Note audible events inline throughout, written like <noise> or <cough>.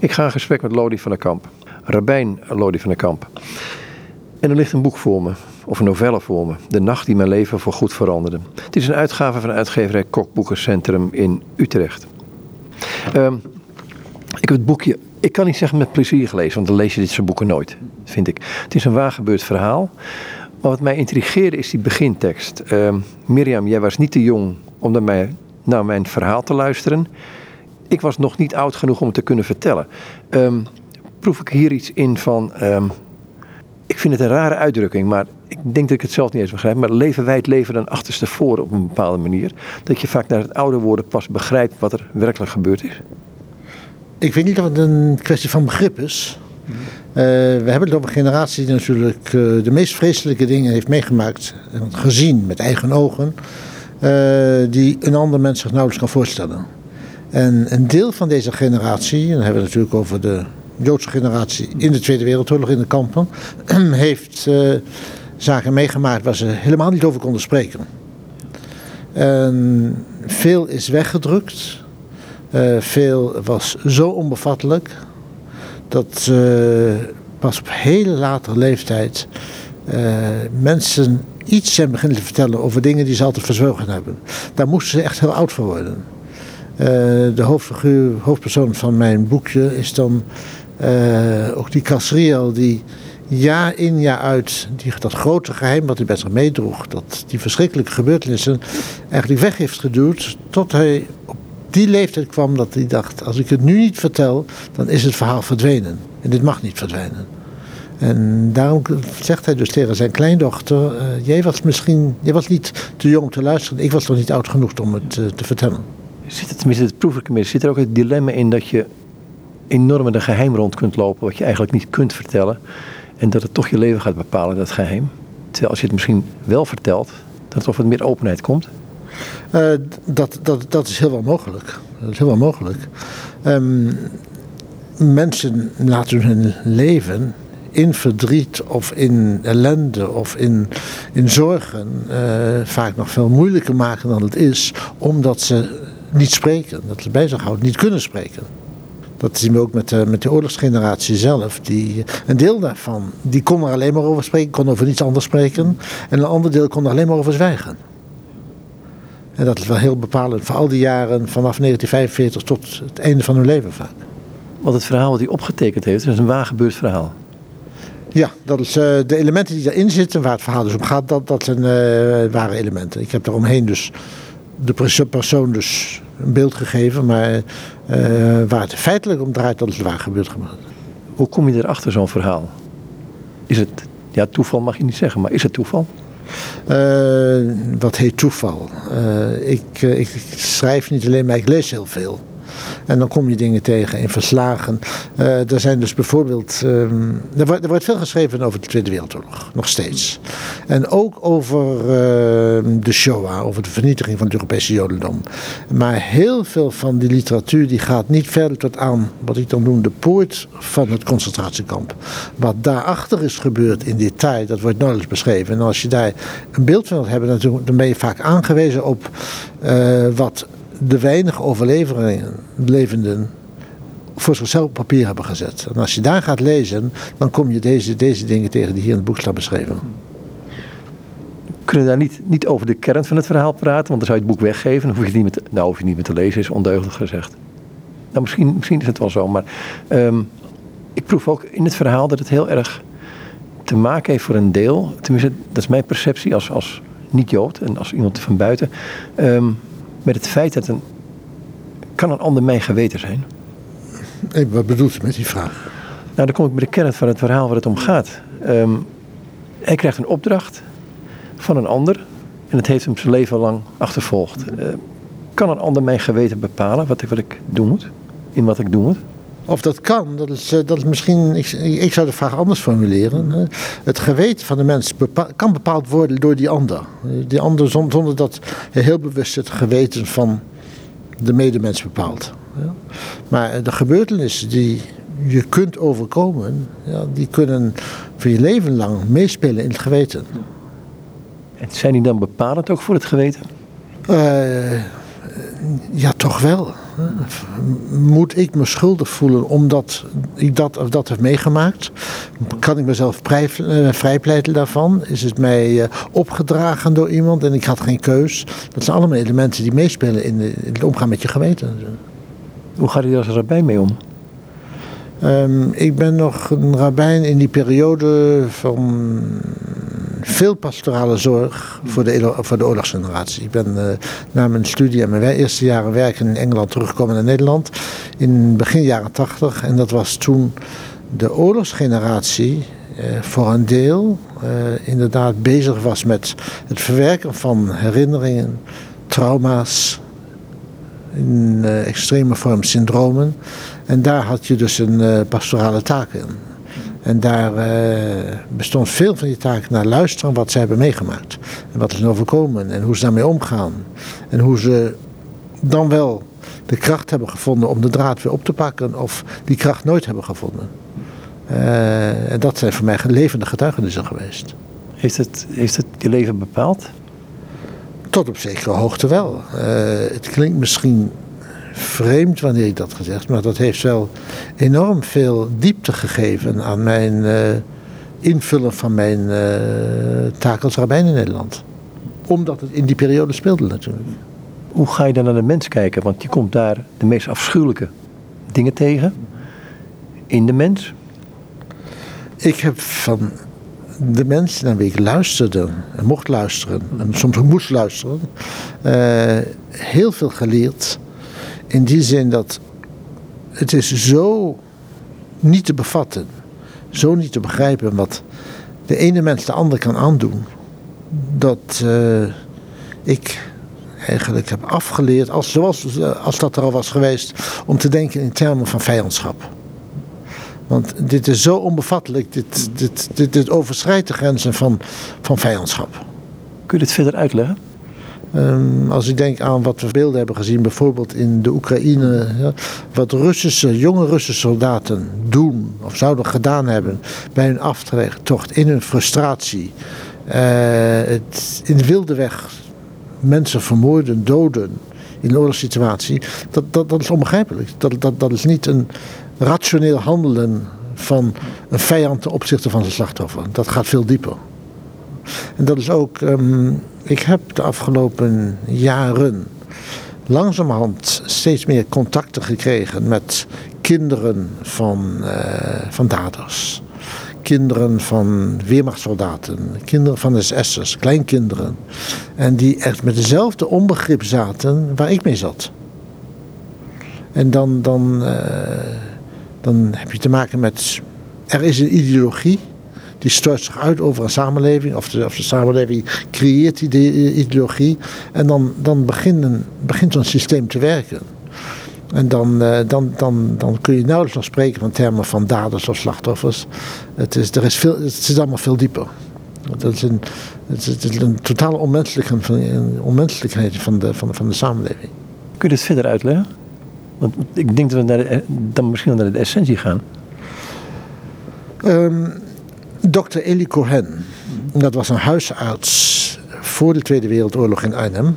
Ik ga in gesprek met Lodi van der Kamp, rabbijn Lodi van der Kamp. En er ligt een boek voor me, of een novelle voor me, De Nacht die mijn leven voor goed veranderde. Het is een uitgave van uitgeverij Kokboekencentrum in Utrecht. Ehm, ik heb het boekje, ik kan niet zeggen met plezier gelezen, want dan lees je dit soort boeken nooit, vind ik. Het is een waargebeurd verhaal. Maar wat mij intrigeerde is die begintekst. Ehm, Mirjam, jij was niet te jong om naar, naar mijn verhaal te luisteren ik was nog niet oud genoeg om het te kunnen vertellen. Um, proef ik hier iets in van. Ehm, ik vind het een rare uitdrukking, maar ik denk dat ik het zelf niet eens begrijp. Maar leven wij het leven dan achterste voor op een bepaalde manier? Dat je vaak naar het oude worden pas begrijpt wat er werkelijk gebeurd is? Ik weet niet of het een kwestie van begrip is. Uh, we hebben het over een generatie die natuurlijk uh, de meest vreselijke dingen heeft meegemaakt en gezien met eigen ogen, uh, die een ander mens zich nauwelijks kan voorstellen. En een deel van deze generatie, en dan hebben we het natuurlijk over de Joodse generatie in de Tweede Wereldoorlog in de kampen, <clears throat> heeft uh, zaken meegemaakt waar ze helemaal niet over konden spreken. En veel is weggedrukt, uh, veel was zo onbevattelijk dat uh, pas op hele latere leeftijd mensen iets zijn beginnen te vertellen over dingen die ze altijd verzwegen hebben. Daar moesten ze echt heel oud voor worden. Uh, de hoofdfiguur, hoofdpersoon van mijn boekje is dan uh, ook die Casriel die jaar in jaar uit die, dat grote geheim wat hij bij zich meedroeg, dat die verschrikkelijke gebeurtenissen eigenlijk weg heeft geduwd tot hij op die leeftijd kwam dat hij dacht, als ik het nu niet vertel, dan is het verhaal verdwenen. En dit mag niet verdwijnen. En daarom zegt hij dus tegen zijn kleindochter: uh, Jij was misschien, jij was niet te jong te luisteren, ik was nog niet oud genoeg om het te vertellen zit het, tenminste, dat proef zit er ook het dilemma in dat je enorm met een geheim rond kunt lopen, wat je eigenlijk niet kunt vertellen. En dat het toch je leven gaat bepalen, dat geheim. Terwijl als je het misschien wel vertelt, dat er toch wat meer openheid komt. Uh, dat, dat, dat is heel wel mogelijk. Dat is heel wel mogelijk. Um, mensen laten hun leven in verdriet of in ellende of in, in zorgen uh, vaak nog veel moeilijker maken dan het is, omdat ze niet spreken. Dat ze bij zich houden, niet kunnen spreken. Dat zien we ook met de, met de oorlogsgeneratie zelf. Die, een deel daarvan die kon er alleen maar over spreken, kon over niets anders spreken. En een ander deel kon er alleen maar over zwijgen. En dat is wel heel bepalend voor al die jaren vanaf 1945 tot het einde van hun leven vaak. Want het verhaal wat hij opgetekend heeft, is een waargebeurd verhaal. Ja, dat is, uh, de elementen die daarin zitten, waar het verhaal dus om gaat, dat, dat zijn uh, ware elementen. Ik heb daaromheen dus de persoon dus een beeld gegeven, maar uh, waar het feitelijk om draait, dat is waar gebeurd gemaakt. Hoe kom je erachter zo'n verhaal? Is het, ja, toeval mag je niet zeggen, maar is het toeval? Uh, wat heet toeval? Uh, ik, ik, schrijf niet alleen, maar ik lees heel veel. En dan kom je dingen tegen in verslagen. Uh, er zijn dus bijvoorbeeld. Um, er, wordt, er, wordt, veel geschreven over de Tweede Wereldoorlog, nog steeds. En ook over uh, de Shoah, over de vernietiging van het Europese Jodendom. Maar heel veel van die literatuur die gaat niet verder tot aan wat ik dan noem de poort van het concentratiekamp. Wat daarachter is gebeurd in detail, dat wordt nauwelijks beschreven. En als je daar een beeld van wilt hebben, dan ben je vaak aangewezen op uh, wat de weinige overlevenden voor zichzelf op papier hebben gezet. En als je daar gaat lezen, dan kom je deze, deze dingen tegen die hier in het boek staan beschreven. Kunnen we daar niet, niet over de kern van het verhaal praten? Want dan zou je het boek weggeven. Dan hoef je niet meer te, nou, hoef je niet meer te lezen, is ondeugdig gezegd. Nou, misschien, misschien is het wel zo, maar um, ik proef ook in het verhaal dat het heel erg te maken heeft voor een deel. Tenminste, dat is mijn perceptie als, als niet-Jood en als iemand van buiten. Um, met het feit dat een. Kan een ander mijn geweten zijn? Hey, wat bedoelt u met die vraag? Nou, dan kom ik bij de kern van het verhaal waar het om gaat. Um, hij krijgt een opdracht van een ander en het heeft hem zijn leven lang achtervolgd. Uh, kan een ander mijn geweten bepalen wat ik, wat ik doen moet? In wat ik doen moet? Of dat kan, dat is, dat is misschien. Ik, ik zou de vraag anders formuleren. Het geweten van de mens bepaal, kan bepaald worden door die ander. Die ander zonder dat hij heel bewust het geweten van de medemens bepaalt. Maar de gebeurtenissen die je kunt overkomen, ja, die kunnen voor je leven lang meespelen in het geweten. En zijn die dan bepalend ook voor het geweten? Uh, ja, toch wel. Moet ik me schuldig voelen omdat ik dat of dat heb meegemaakt? Kan ik mezelf eh, vrijpleiten daarvan? Is het mij eh, opgedragen door iemand en ik had geen keus? Dat zijn allemaal elementen die meespelen in, het omgaan met je geweten. Hoe gaat u daar als rabbijn mee om? Um, ik ben nog een rabbijn in die periode van veel pastorale zorg voor de, voor de oorlogsgeneratie. Ik ben uh, na mijn studie en mijn eerste jaren werken in Engeland teruggekomen naar Nederland in begin jaren tachtig. En dat was toen de oorlogsgeneratie uh, voor een deel uh, inderdaad bezig was met het verwerken van herinneringen, trauma's, in extreme vorm syndromen. En daar had je dus een pastorale taak in. En daar uh, bestond veel van die taken naar luisteren wat ze hebben meegemaakt. En wat is nou overkomen en hoe ze daarmee omgaan. En hoe ze dan wel de kracht hebben gevonden om de draad weer op te pakken of die kracht nooit hebben gevonden. Uh, en dat zijn voor mij levende getuigenissen geweest. Heeft het, heeft het je leven bepaald? Tot op zekere hoogte wel. Uh, het klinkt misschien vreemd wanneer ik dat gezegd, maar dat heeft wel enorm veel diepte gegeven aan mijn uh, invullen van mijn uh, taak als rabbijn in Nederland. Omdat het in die periode speelde natuurlijk. Hoe ga je dan naar de mens kijken? Want je komt daar de meest afschuwelijke dingen tegen in de mens. Ik heb van de mensen naar wie ik luisterde en mocht luisteren, en soms moest luisteren, uh, heel veel geleerd in die zin dat het is zo niet te bevatten, zo niet te begrijpen wat de ene mens de ander kan aandoen. Dat uh, ik eigenlijk heb afgeleerd, als, zoals, als dat er al was geweest, om te denken in termen van vijandschap. Want dit is zo onbevattelijk, dit, dit, dit, dit overschrijdt de grenzen van, van vijandschap. Kun je dit verder uitleggen? Um, als ik denk aan wat we beelden hebben gezien, bijvoorbeeld in de Oekraïne, ja, wat Russische, jonge Russische soldaten doen of zouden gedaan hebben bij hun aftocht in hun frustratie. Uh, het in de wilde weg mensen vermoorden, doden in een oorlogssituatie, dat, dat, dat is onbegrijpelijk. Dat, dat, dat is niet een rationeel handelen van een vijand ten opzichte van zijn slachtoffer. Dat gaat veel dieper. En dat is ook, um, ik heb de afgelopen jaren langzamerhand steeds meer contacten gekregen met kinderen van, uh, van daders. Kinderen van weermachtssoldaten, kinderen van SS'ers, kleinkinderen. En die echt met dezelfde onbegrip zaten waar ik mee zat. En dan, dan, uh, dan heb je te maken met. Er is een ideologie die stort zich uit over een samenleving, of de, of de samenleving creëert die ideologie. En dan, dan begint, een, begint zo'n systeem te werken. En dan, uh, dan, dan, dan kun je nauwelijks nog spreken van termen van daders of slachtoffers. Het, is, er is veel, het zit allemaal veel dieper. Het is een, het is, het is een totale onmenselijkheid van de, van, de, van de samenleving. Kun je dit verder uitleggen? Want ik denk dat we naar de, dan misschien naar de essentie gaan. Um, Dr. Eli Cohen, dat was een huisarts voor de Tweede Wereldoorlog in Arnhem.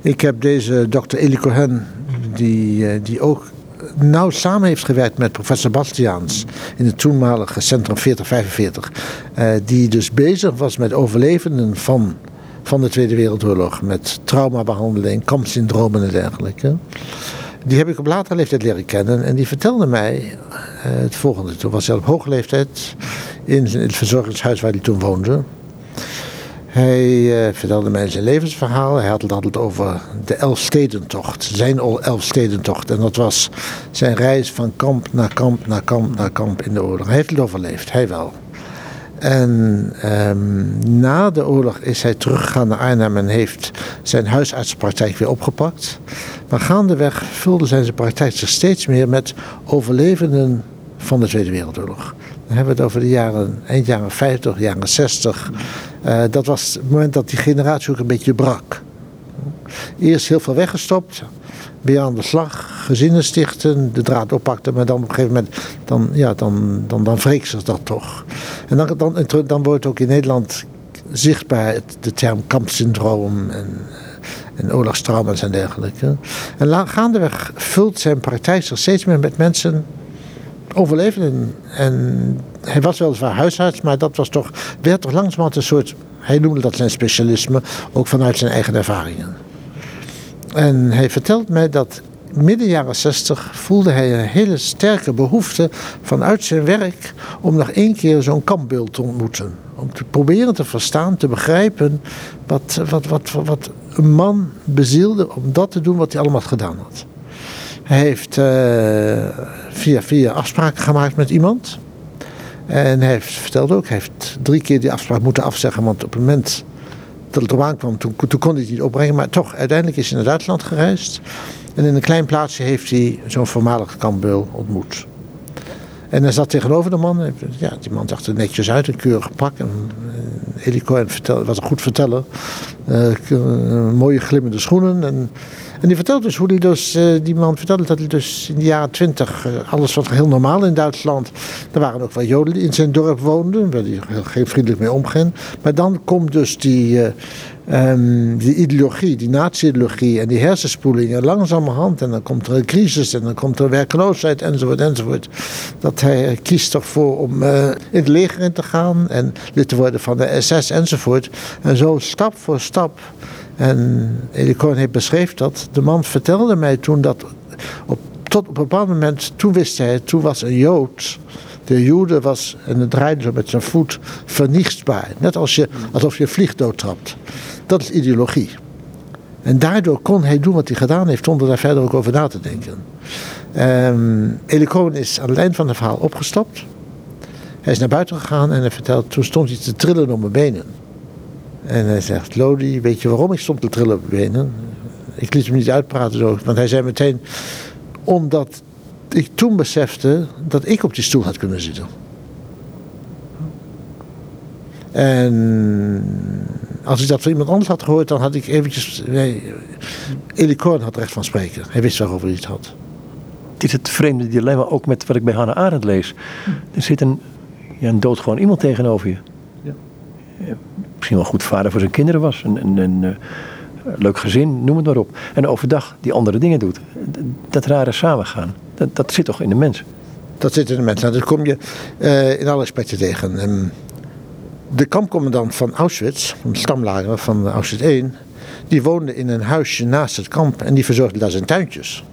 Ik heb deze Dr. Eli Cohen, die, eh, die ook nauw samen heeft gewerkt met professor Bastiaans in het toenmalige Centrum 4045, uh, die dus bezig was met overlevenden van, van de Tweede Wereldoorlog, met traumabehandeling, kampsyndromen en dergelijke. Die heb ik op latere leeftijd leren kennen en die vertelde mij uh, het volgende. Toen was hij op hoge leeftijd in het verzorgingshuis waar hij toen woonde. Hij uh, vertelde mij zijn levensverhaal. Hij had het altijd over de Elfstedentocht, zijn Elfstedentocht. En dat was zijn reis van kamp naar kamp naar kamp naar kamp in de oorlog. Hij heeft het overleefd, hij wel. En um, na de oorlog is hij teruggegaan naar Arnhem en heeft zijn huisartsenpraktijk weer opgepakt. Maar gaandeweg vulde zijn zijn praktijk zich steeds meer met overlevenden van de Tweede Wereldoorlog. Dan hebben we het over de jaren, eind jaren 50, jaren 60. Uh, dat was het moment dat die generatie ook een beetje brak. Eerst heel veel weggestopt, weer aan de slag, gezinnen stichten, de draad oppakten, maar dan op een gegeven moment, dan, ja, dan, dan, dan wreekt zich dat toch. En dan, dan, dan wordt ook in Nederland zichtbaar de term kampsyndroom en en oorlogstrauma's en dergelijke. En gaandeweg vult zijn praktijk zich steeds meer met mensen overleven. En hij was weliswaar huisarts, maar dat was toch, werd toch langzamerhand een soort, hij noemde dat zijn specialisme, ook vanuit zijn eigen ervaringen. En hij vertelt mij dat midden jaren 60 voelde hij een hele sterke behoefte vanuit zijn werk om nog één keer zo'n kampbeeld te ontmoeten. Om te proberen te verstaan, te begrijpen wat, wat, wat, wat een man bezielde om dat te doen wat hij allemaal gedaan had. Hij heeft uh, via via afspraken gemaakt met iemand. En hij heeft verteld ook, hij heeft drie keer die afspraak moeten afzeggen, want op het moment dat het erop aankwam, toen, toen kon hij het niet opbrengen. Maar toch, uiteindelijk is hij naar Duitsland gereisd. En in een klein plaatsje heeft hij zo'n voormalig kampbeul ontmoet. En hij zat tegenover de man. Ja, die man zag er netjes uit, een keurig pak. En, uh, Elie Cohen was een goed verteller. Uh, mooie glimmende schoenen. En en die vertelt dus hoe hij dus, die man vertelde dat hij dus in de jaren twintig, alles wat heel normaal in Duitsland, er waren ook wel Joden die in zijn dorp woonden, waar hij geen vriendelijk mee omging. Maar dan komt dus die, um, die ideologie, die nazi-ideologie en die hersenspoelingen langzamerhand. En dan komt er een crisis en dan komt er werkloosheid enzovoort enzovoort. Dat hij kiest toch voor om in het leger in te gaan en lid te worden van de SS enzovoort. En zo stap voor stap en heeft beschreven dat. De man vertelde mij toen dat op, tot op een bepaald moment, toen wist hij, toen was een Jood. De Joden was, en het draaide zo met zijn voet, vernichtbaar. Net als je, alsof je vlieg doodtrapt. Dat is ideologie. En daardoor kon hij doen wat hij gedaan heeft, zonder daar verder ook over na te denken. Um, is aan het eind van het verhaal opgestapt. Hij is naar buiten gegaan en hij vertelt, toen stond hij te trillen op mijn benen. En hij zegt, Lodi, weet je waarom ik stond te trillen op benen? Ik liet hem niet uitpraten zo, want hij zei meteen, omdat ik toen besefte dat ik op die stoel had kunnen zitten. En als ik dat van iemand anders had gehoord, dan had ik eventjes... Nee, had recht van spreken. Hij wist waarover hij het had. Het is het vreemde dilemma ook met wat ik bij Hannah Arendt lees. Er zit een, ja, een doodgewoon iemand tegenover je. Ja misschien wel goed vader voor zijn kinderen was. Een, een, een leuk gezin, noem het maar op. En overdag die andere dingen doet. Dat rare samengaan, dat, dat zit toch in de mens? Dat zit in de mens. Nou, dat kom je uh, in alle aspecten tegen. Um, de kampcommandant van Auschwitz, de stamlager van Auschwitz 1, die woonde in een huisje naast het kamp en die verzorgde daar zijn tuintjes.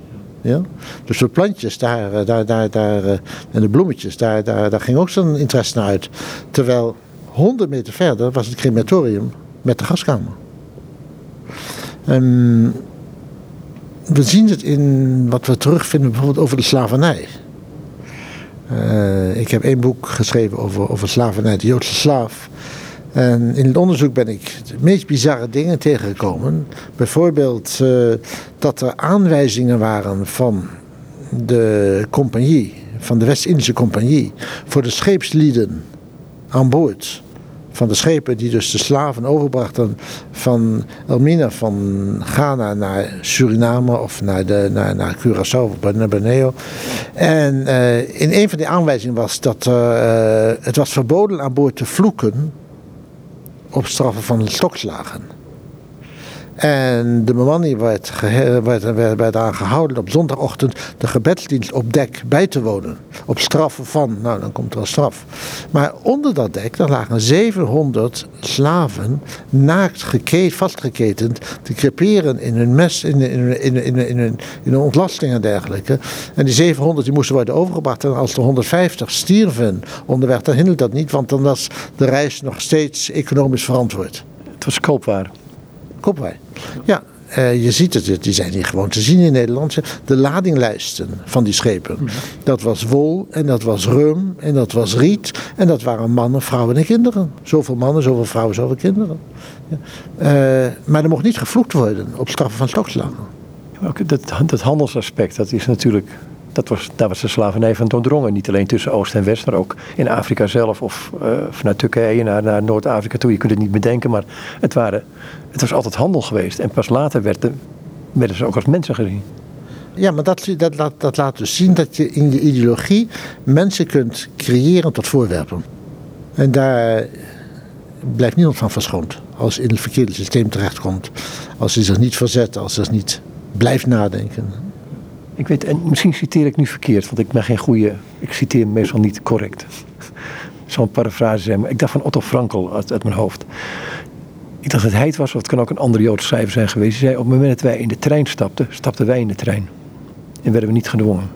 Ja? Dus de plantjes daar, eh, daar, daar, daar, eh, en de bloemetjes, daar, daar, daar ging ook zijn interesse naar uit. Terwijl 100 meter verder was het crematorium met de gaskamer. En we zien het in wat we terugvinden bijvoorbeeld over de slavernij. Uh, ik heb één boek geschreven over, over slavernij, de Joodse slaaf. En in het onderzoek ben ik de meest bizarre dingen tegengekomen. Bijvoorbeeld uh, dat er aanwijzingen waren van de compagnie, van de West-Indische compagnie, voor de scheepslieden aan boord van de schepen die dus de slaven overbrachten van Elmina, van Ghana naar Suriname of naar, de, naar, naar Curaçao of naar Borneo. En uh, in een van die aanwijzingen was dat uh, het was verboden aan boord te vloeken op straffen van stokslagen. En de bemanning werd, werd, werd, werd op zondagochtend de gebedsdienst op dek bij te wonen. Op straffen van, nou dan komt er een straf. Maar onder dat dek, daar lagen 700 slaven naakt geketend, vastgeketend te creperen in hun mes, in, in, in, in, in, een ontlasting en dergelijke. En die 700 die moesten worden overgebracht. En als er 150 stierven onderweg, dan hinderde dat niet, want dan was de reis nog steeds economisch verantwoord. Het was koopwaar. Koopwaar. Ja, uh, je ziet het, die zijn hier gewoon te zien in Nederland. De ladinglijsten van die schepen. Dat was wol en dat was rum en dat was riet. En dat waren mannen, vrouwen en kinderen. Zoveel mannen, zoveel vrouwen, zoveel kinderen. Ja. Uh, maar er mocht niet gevloekt worden op straffen van stokslagen. Dat, dat handelsaspect, dat is natuurlijk dat was, daar was de slavernij van doordrongen. Niet alleen tussen Oost en West, maar ook in Afrika zelf of uh, vanuit Turkije naar, naar Noord-Afrika toe. Je kunt het niet bedenken, maar het, waren, het was altijd handel geweest. En pas later werden, werden ze ook als mensen gezien. Ja, maar dat, dat, dat, dat laat dus zien dat je in je ideologie mensen kunt creëren tot voorwerpen. En daar blijft niemand van verschoond. Als in het verkeerde systeem terechtkomt. Als hij zich niet verzet, als hij niet blijft nadenken. Ik weet, en misschien citeer ik nu verkeerd, want ik ben geen goede. Ik citeer meestal niet correct. <laughs> Zo'n parafrase zijn, maar ik dacht van Otto Frankel uit, uit mijn hoofd. Ik dacht dat hij het was, of het kan ook een andere Joodse zijn geweest. Die zei: Op het moment dat wij in de trein stapten, stapten wij in de trein. En werden we niet gedwongen.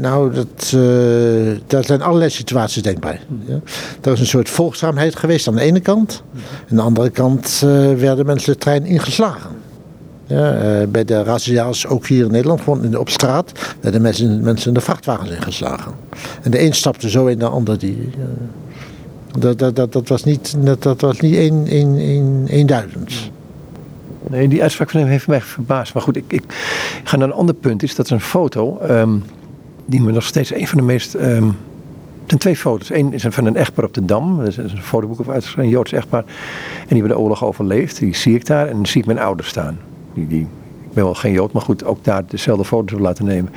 Nou, dat, uh, daar zijn allerlei situaties denkbaar. Ja. Er is een soort volgzaamheid geweest aan de ene kant. Aan de andere kant uh, werden mensen de trein ingeslagen. Ja, uh, bij de razzia's, ook hier in Nederland, gewoon op straat, werden mensen, mensen in de vrachtwagens ingeslagen. En de een stapte zo in, de ander die. Dat, dat, dat, dat was niet, dat, dat was niet een, een, eenduidend. Nee, die uitspraak van hem heeft mij verbaasd. Maar goed, ik, ik ga naar een ander punt. Is dat een foto. Um, die me nog steeds een van de meest. Um, zijn twee foto's. Eén is van een echtpaar op de Dam. Dat is een fotoboek of uitgeschreven, een Joods echtpaar. En die hebben de oorlog overleefd. Die zie ik daar. En dan zie ik mijn ouders staan. Die, die, ik ben wel geen Jood, maar goed, ook daar dezelfde foto's wil laten nemen.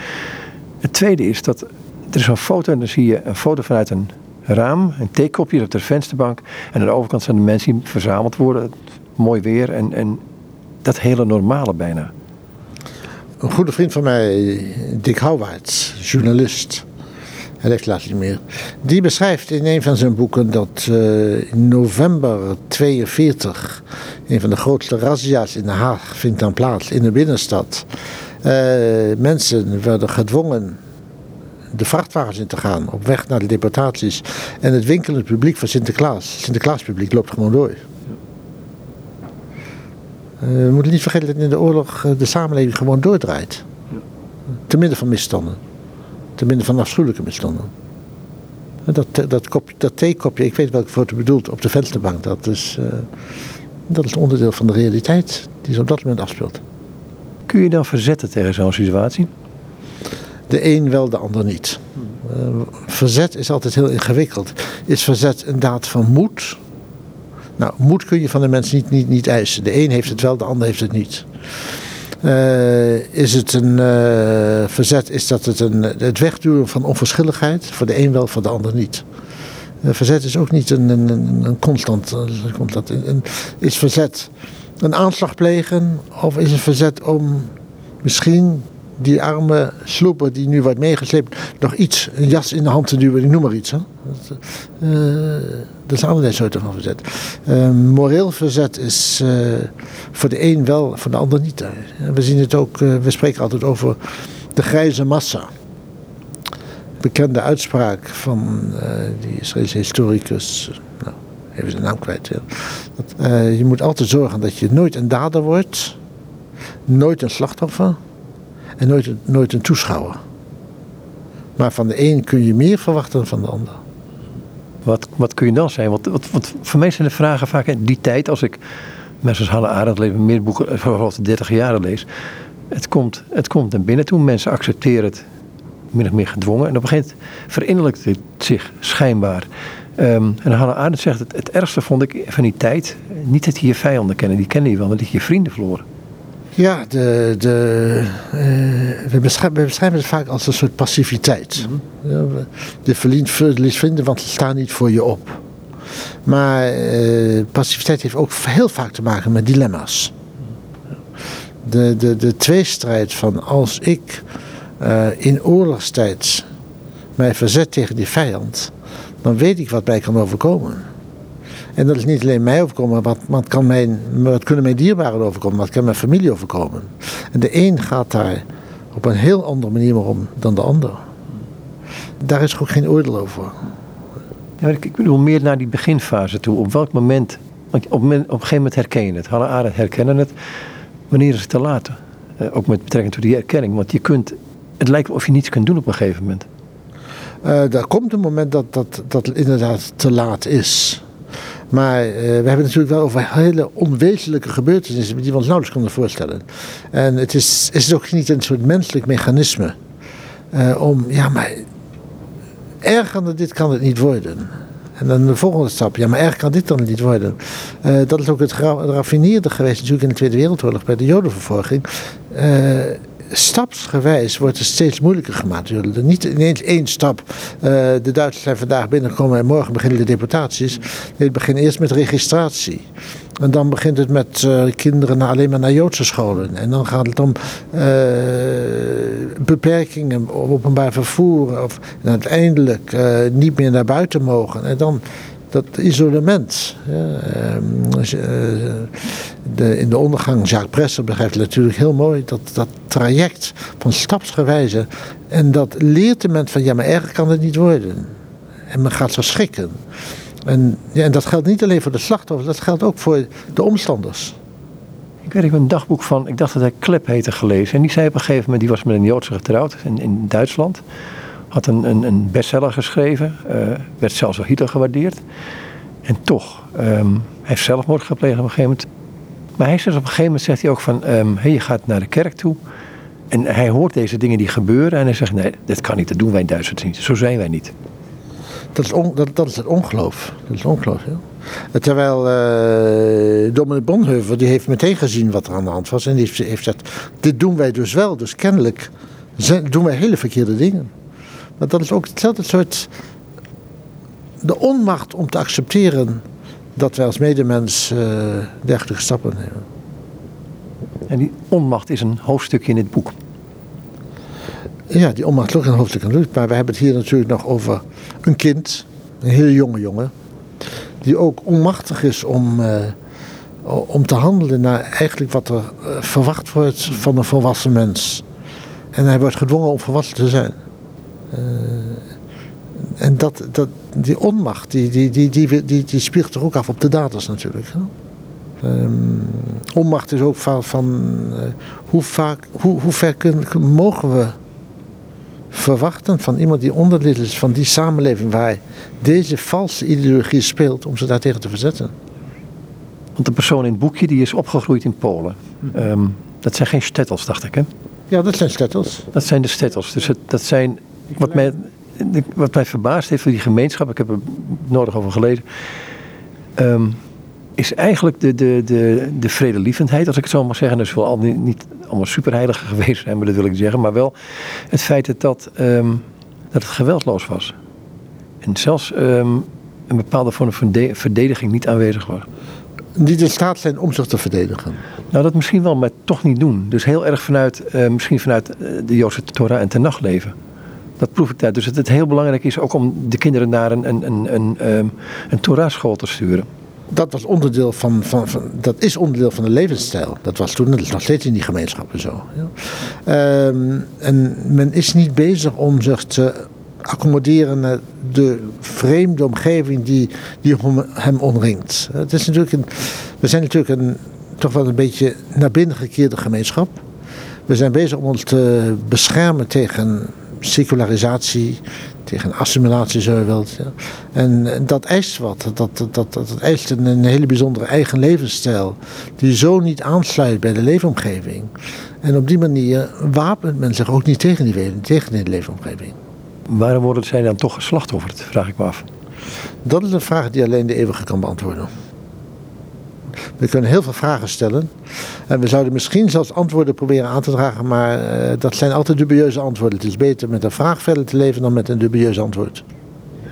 Het tweede is dat er is een foto en dan zie je een foto vanuit een raam, een theekopje op de vensterbank. En aan de overkant zijn de mensen die verzameld worden. Mooi weer en, en dat hele normale bijna. Een goede vriend van mij, Dick Houwaerts, journalist, hij leeft laatst niet meer. Die beschrijft in een van zijn boeken dat uh, in november 42 een van de grootste razzia's in Den Haag vindt dan plaats in de binnenstad. Uh, mensen werden gedwongen de vrachtwagens in te gaan op weg naar de deportaties. En het winkelend publiek van Sinterklaas, Sinterklaaspubliek, loopt gewoon door. Uh, we moeten niet vergeten dat in de oorlog de samenleving gewoon doordraait. Te midden van misstanden. Te midden van afschuwelijke misstanden. Dat, dat, kop, dat theekopje, ik weet welke foto bedoelt, op de vensterbank, dat is, dat is onderdeel van de realiteit die zich op dat moment afspeelt. Kun je dan verzetten tegen zo'n situatie? De een wel, de ander niet. Uh, verzet is altijd heel ingewikkeld. Is verzet een daad van moed? Nou, moed kun je van de mensen niet, niet, niet eisen. De een heeft het wel, de ander heeft het niet. Uh, is het een uh, verzet, is dat het een, het wegduwen van onverschilligheid? Voor de een wel, voor de ander niet. Verzet is ook niet een, een, een constant. constant een, is verzet een aanslag plegen? Of is het verzet om misschien die arme sloeper die nu wordt meegesleept, nog iets, een jas in de hand te duwen, ik noem maar iets. Hè? Dat, uh, dat is allerlei soorten van verzet. Uh, moreel verzet is uh, voor de een wel, voor de ander niet. We zien het ook, we spreken altijd over de grijze massa. Bekende uitspraak van die Israëlische historicus, nou, even zijn naam kwijt. Je moet altijd zorgen dat je nooit een dader wordt, nooit een slachtoffer en nooit, nooit een toeschouwer. Maar van de een kun je meer verwachten dan van de ander. Wat, wat kun je dan zijn? Wat, wat, voor mij zijn de vragen vaak in die tijd, als ik mensen als Hanne Arendt lees, meer boeken eh, vooral de 30 jaren lees. Het komt, het komt naar binnen toe. Mensen accepteren het min of meer gedwongen. En op een gegeven moment verinnerlijkt het zich schijnbaar. Um, en Hannah Arendt zegt, het, het ergste vond ik van die tijd, niet dat je je vijanden kennen, die kennen je wel, maar dat je je vrienden verloren. Ja, de, de, uh, we, beschrijven, we, beschrijven, het vaak als een soort passiviteit. Mm -hmm. ja, de verlies vinden, want ze staan niet voor je op. Maar uh, passiviteit heeft ook heel vaak te maken met dilemma's. De, de, de tweestrijd van als ik uh, in oorlogstijd mij verzet tegen die vijand, dan weet ik wat mij kan overkomen. En dat is niet alleen mij overkomen, maar wat, wat, kan mijn, wat kunnen mijn dierbaren overkomen, wat kan mijn familie overkomen. En de een gaat daar op een heel andere manier om dan de ander. Daar is ook geen oordeel over. Ja, ik, ik bedoel meer naar die beginfase toe. Op welk moment, op, op een gegeven moment herken je het. Halle Arendt herkennen het. Wanneer is het te laat? Uh, ook met betrekking tot die erkenning. Want je kunt, het lijkt of je niets kunt doen op een gegeven moment. Uh, er komt een moment dat dat, dat inderdaad te laat is. Maar uh, we hebben het natuurlijk wel over hele onwezenlijke gebeurtenissen die we ons nauwelijks konden voorstellen. En het is, is ook niet een soort menselijk mechanisme uh, om, ja, maar erger dan dit kan het niet worden. En dan de volgende stap, ja, maar erg kan dit dan niet worden. Uh, dat is ook het, het raffineerde geweest natuurlijk in de Tweede Wereldoorlog bij de Jodenvervolging. Stapsgewijs wordt het steeds moeilijker gemaakt. Niet ineens één stap. Uh, de Duitsers zijn vandaag binnengekomen en morgen beginnen de deportaties. Het begint eerst met registratie. En dan begint het met uh, kinderen alleen maar naar Joodse scholen. En dan gaat het om uh, beperkingen op openbaar vervoer. Of, uiteindelijk niet meer naar buiten mogen. En dan dat isolement. Ehm, de, in de ondergang, Jacques Presser begrijpt natuurlijk heel mooi dat, dat traject van stapsgewijze. En dat leert de mens van ja, maar erger kan het niet worden. En men gaat zo schrikken. En, ja, en dat geldt niet alleen voor de slachtoffers, dat geldt ook voor de omstanders. Ik weet, ik heb een dagboek van, ik dacht dat hij Klep heette gelezen. En die zei op een gegeven moment, die was met een Joodse getrouwd in, in Duitsland. Had een, een, een bestseller geschreven, uh, werd zelfs door Hitler gewaardeerd. En toch, um, hij heeft zelfmoord gepleegd op een gegeven moment. Maar hij zegt op een gegeven moment zegt hij ook van, um, hey, je gaat naar de kerk toe. En hij hoort deze dingen die gebeuren en hij zegt, nee, dit kan niet, dat doen wij Duitsland niet. Zo zijn wij niet. Dat is, dat, dat is het ongeloof. Dat is ongeloof, ja. Terwijl uh, Dominic Bonhoeffer, die heeft meteen gezien wat er aan de hand was. En die heeft, heeft gezegd, dit doen wij dus wel. Dus kennelijk doen wij hele verkeerde dingen. Maar dat is ook hetzelfde soort... De onmacht om te accepteren dat wij als medemens uh, dergelijke stappen nemen. En die onmacht is een hoofdstukje in het boek. Ja, die onmacht is ook een hoofdstuk in het boek. Maar we hebben het hier natuurlijk nog over een kind, een heel jonge jongen, die ook onmachtig is om, uh, om te handelen naar eigenlijk wat er uh, verwacht wordt van een volwassen mens. En hij wordt gedwongen om volwassen te zijn. Uh, en dat, dat, die onmacht, die, die, die, die, die, die spiegelt er ook af op de daders natuurlijk. Um, onmacht is ook van, van uh, hoe, vaak, hoe, hoe ver kunnen, mogen we verwachten van iemand die onderdeel is van die samenleving waar deze valse ideologie speelt om ze daartegen te verzetten. Want de persoon in het boekje die is opgegroeid in Polen. Um, dat zijn geen stettels, dacht ik hè? Ja, dat zijn stettels. Dat zijn de stettels. Dus het, dat zijn, wat mij, wat mij verbaasd heeft voor die gemeenschap, ik heb er nodig over gelezen, um, is eigenlijk de, de, de, de vredelievendheid, als ik het zo mag zeggen. Dat is wel al niet, niet allemaal superheiligen <laughs> geweest zijn, maar dat wil ik zeggen. Maar wel het feit dat, dat, um, dat het geweldloos was. En zelfs um, een bepaalde vorm van verdediging niet aanwezig was. Niet in staat zijn om zich te verdedigen. Nou, dat misschien wel, maar toch niet doen. Dus heel erg vanuit, uh, misschien vanuit de Joodse Torah en Tenach leven. Dat proef ik daar. Dus dat het heel belangrijk is ook om de kinderen naar een, een, een, een, um, een Torah-school te sturen. Dat, was onderdeel van, van, dat is onderdeel van de levensstijl. Dat was toen, dat is nog steeds in die gemeenschappen zo. Ja. Um, en men is niet bezig om zich te accommoderen naar de vreemde omgeving die, die hem omringt. Het is natuurlijk een, we zijn natuurlijk een, toch wel een beetje naar binnen gekeerde gemeenschap. We zijn bezig om ons te beschermen tegen secularisatie, tegen assimilatie zo je wilt. Ja. En dat eist wat. Dat, dat, dat, dat eist een, een, hele bijzondere eigen levensstijl. Die zo niet aansluit bij de leefomgeving. En op die manier wapent men zich ook niet tegen die, tegen die leefomgeving. Waarom worden zij dan toch geslachtofferd, vraag ik me af. Dat is een vraag die alleen de eeuwige kan beantwoorden. We kunnen heel veel vragen stellen. En we zouden misschien zelfs antwoorden proberen aan te dragen, maar uh, dat zijn altijd dubieuze antwoorden. Het is beter met een vraag verder te leven dan met een dubieus antwoord.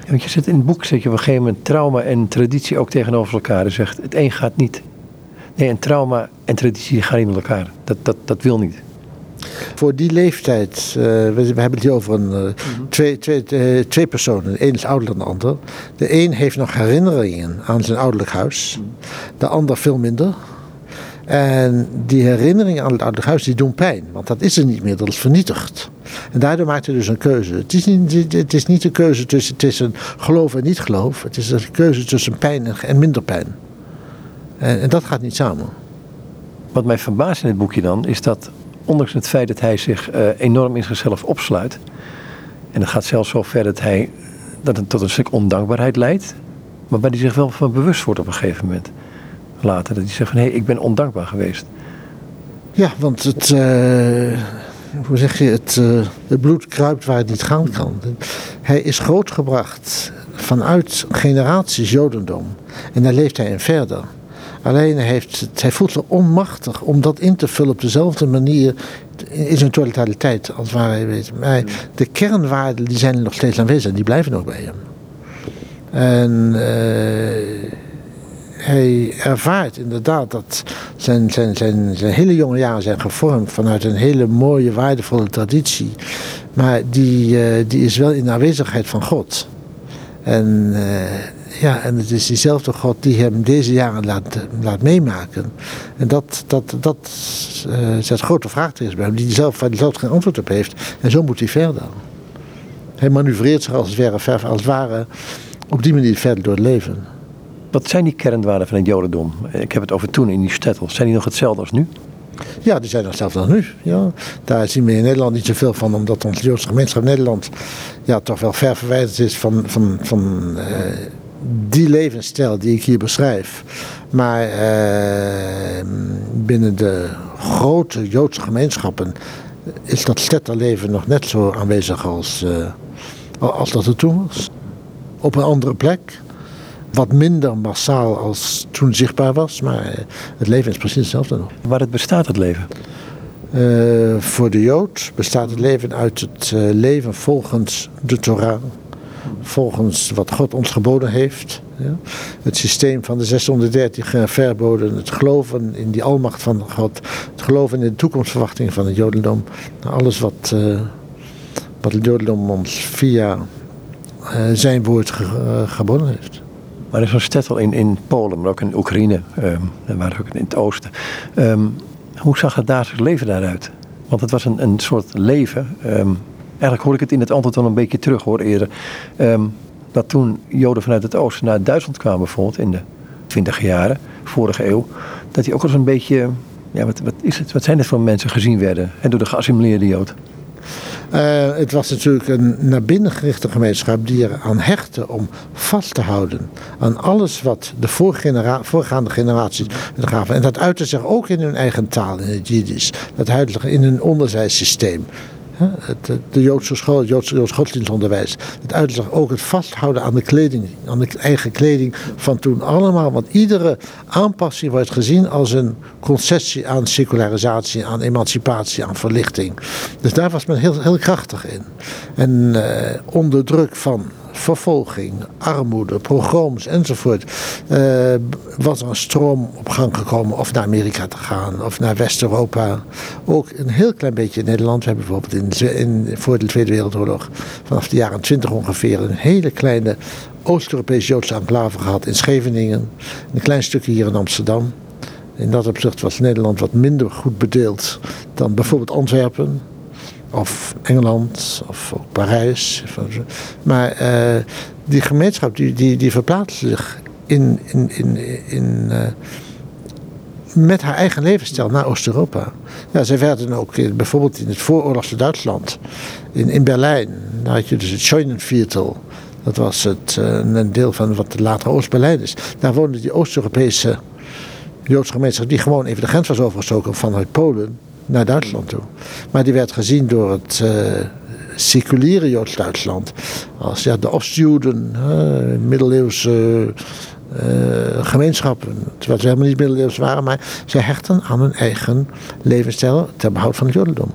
Want je zit in het boek, zeg je op een gegeven moment trauma en traditie ook tegenover elkaar. Je zegt, het een gaat niet. Nee, en trauma en traditie gaan niet met elkaar. Dat, dat, dat wil niet. Voor die leeftijd, uh, we, we, hebben het hier over een, uh, mm -hmm. twee, twee, uh, twee personen. De een is ouder dan de ander. De een heeft nog herinneringen aan zijn ouderlijk huis. De ander veel minder. En die herinneringen aan het ouderlijk huis die doen pijn. Want dat is er niet meer, dat is vernietigd. En daardoor maakt hij dus een keuze. Het is niet, het is niet een keuze tussen, tussen geloof en niet geloof. Het is een keuze tussen pijn en, en minder pijn. En, en dat gaat niet samen. Wat mij verbaast in het boekje dan, is dat ondanks het feit dat hij zich uh, enorm in zichzelf opsluit. En het gaat zelfs zo ver dat, hij, dat het tot een stuk ondankbaarheid leidt. Maar waar hij zich wel van bewust wordt op een gegeven moment. Later. Dat hij zegt van hé, hey, ik ben ondankbaar geweest. Ja, want het, uh, hoe zeg je, het, uh, het bloed kruipt waar het niet gaan kan. Hij is grootgebracht vanuit generaties Jodendom. En daar leeft hij in verder. Alleen hij, heeft, hij voelt zich onmachtig om dat in te vullen op dezelfde manier in zijn totaliteit, als het ware. Weet. Maar de kernwaarden die zijn nog steeds aanwezig en die blijven nog bij hem. En uh, hij ervaart inderdaad dat zijn, zijn, zijn, zijn hele jonge jaren zijn gevormd vanuit een hele mooie, waardevolle traditie. Maar die, uh, die is wel in de aanwezigheid van God. En, uh, ja, en het is diezelfde God die hem deze jaren laat, laat meemaken. En dat, dat, dat uh, zet grote vraagtekens bij hem, die zelf, waar hij zelf geen antwoord op heeft. En zo moet hij verder. Hij manoeuvreert zich als het ware, als het ware op die manier verder door het leven. Wat zijn die kernwaarden van het Jodendom? Ik heb het over toen in die stettel. Zijn die nog hetzelfde als nu? Ja, die zijn nog hetzelfde als nu. Ja. Daar zien we in Nederland niet zoveel van, omdat onze Joodse gemeenschap Nederland ja, toch wel ver verwijderd is van, van, van uh, die levensstijl die ik hier beschrijf. Maar uh, binnen de grote Joodse gemeenschappen is dat stetterleven nog net zo aanwezig als, uh, als dat er toen was. Op een andere plek, wat minder massaal als toen zichtbaar was, maar het leven is precies hetzelfde nog. Waar het bestaat, het leven? Uh, voor de Jood bestaat het leven uit het leven volgens de Torah. Volgens wat God ons geboden heeft. Ja. Het systeem van de 613 verboden. Het geloven in die almacht van God. Het geloven in de toekomstverwachting van het Jodendom. Nou, alles wat, uh, wat het Jodendom ons via zijn woord ge geboden heeft. Maar er is zo'n stettel in, in Polen, maar ook in Oekraïne, um, en waar ook in het oosten. Um, hoe zag het dagelijks leven daaruit? Want het was een, een soort leven. Um, eigenlijk hoor ik het in het antwoord al een beetje terug hoor eerder. dat toen Joden vanuit het oosten naar Duitsland kwamen bijvoorbeeld in de twintig jaren, vorige eeuw. Dat die ook al eens een beetje, ja wat, wat, is het, wat zijn dit voor mensen gezien werden en door de geassimileerde Jood? Uh, het was natuurlijk een naar binnen gerichte gemeenschap die er aan hechtte om vast te houden aan alles wat de voorgaande generaties gaven. En dat uitte zich ook in hun eigen taal, in het Jiddisch. Dat uitte in hun onderwijssysteem. Het, de Joodse school, het Joodse godsdienstonderwijs. Het uitleg ook het vasthouden aan de kleding, aan de eigen kleding van toen allemaal. Want iedere aanpassing wordt gezien als een concessie aan secularisatie, aan emancipatie, aan verlichting. Dus daar was men heel, heel krachtig in. En uh, onder druk van vervolging, armoede, pogroms enzovoort, uh, was er een stroom op gang gekomen of naar Amerika te gaan of naar West-Europa. Ook een heel klein beetje in Nederland. We hebben bijvoorbeeld in, in, voor de Tweede Wereldoorlog vanaf de jaren 20 ongeveer een hele kleine Oost-Europese Joodse enclave gehad in Scheveningen. Een klein stukje hier in Amsterdam. In dat opzicht was Nederland wat minder goed bedeeld dan bijvoorbeeld Antwerpen of Engeland of Parijs. Maar uh, die gemeenschap die, die, die verplaatst zich in, in, in, in, uh, met haar eigen levensstijl naar Oost-Europa. Ja, zij werden ook bijvoorbeeld in het vooroorlogse Duitsland, in, in Berlijn, daar had je dus het Scheunenviertel. Dat was het, uh, een deel van wat later Oost-Berlijn is. Daar woonden die Oost-Europese Joodse gemeenschap die gewoon even de grens was overgestoken vanuit Polen naar Duitsland toe. Maar die werd gezien door het uh, seculiere Joods-Duitsland als ja, de Ostjuden, middeleeuwse uh, gemeenschappen. Terwijl ze helemaal niet middeleeuws waren, maar ze hechten aan hun eigen levensstijl ter behoud van het Jodendom.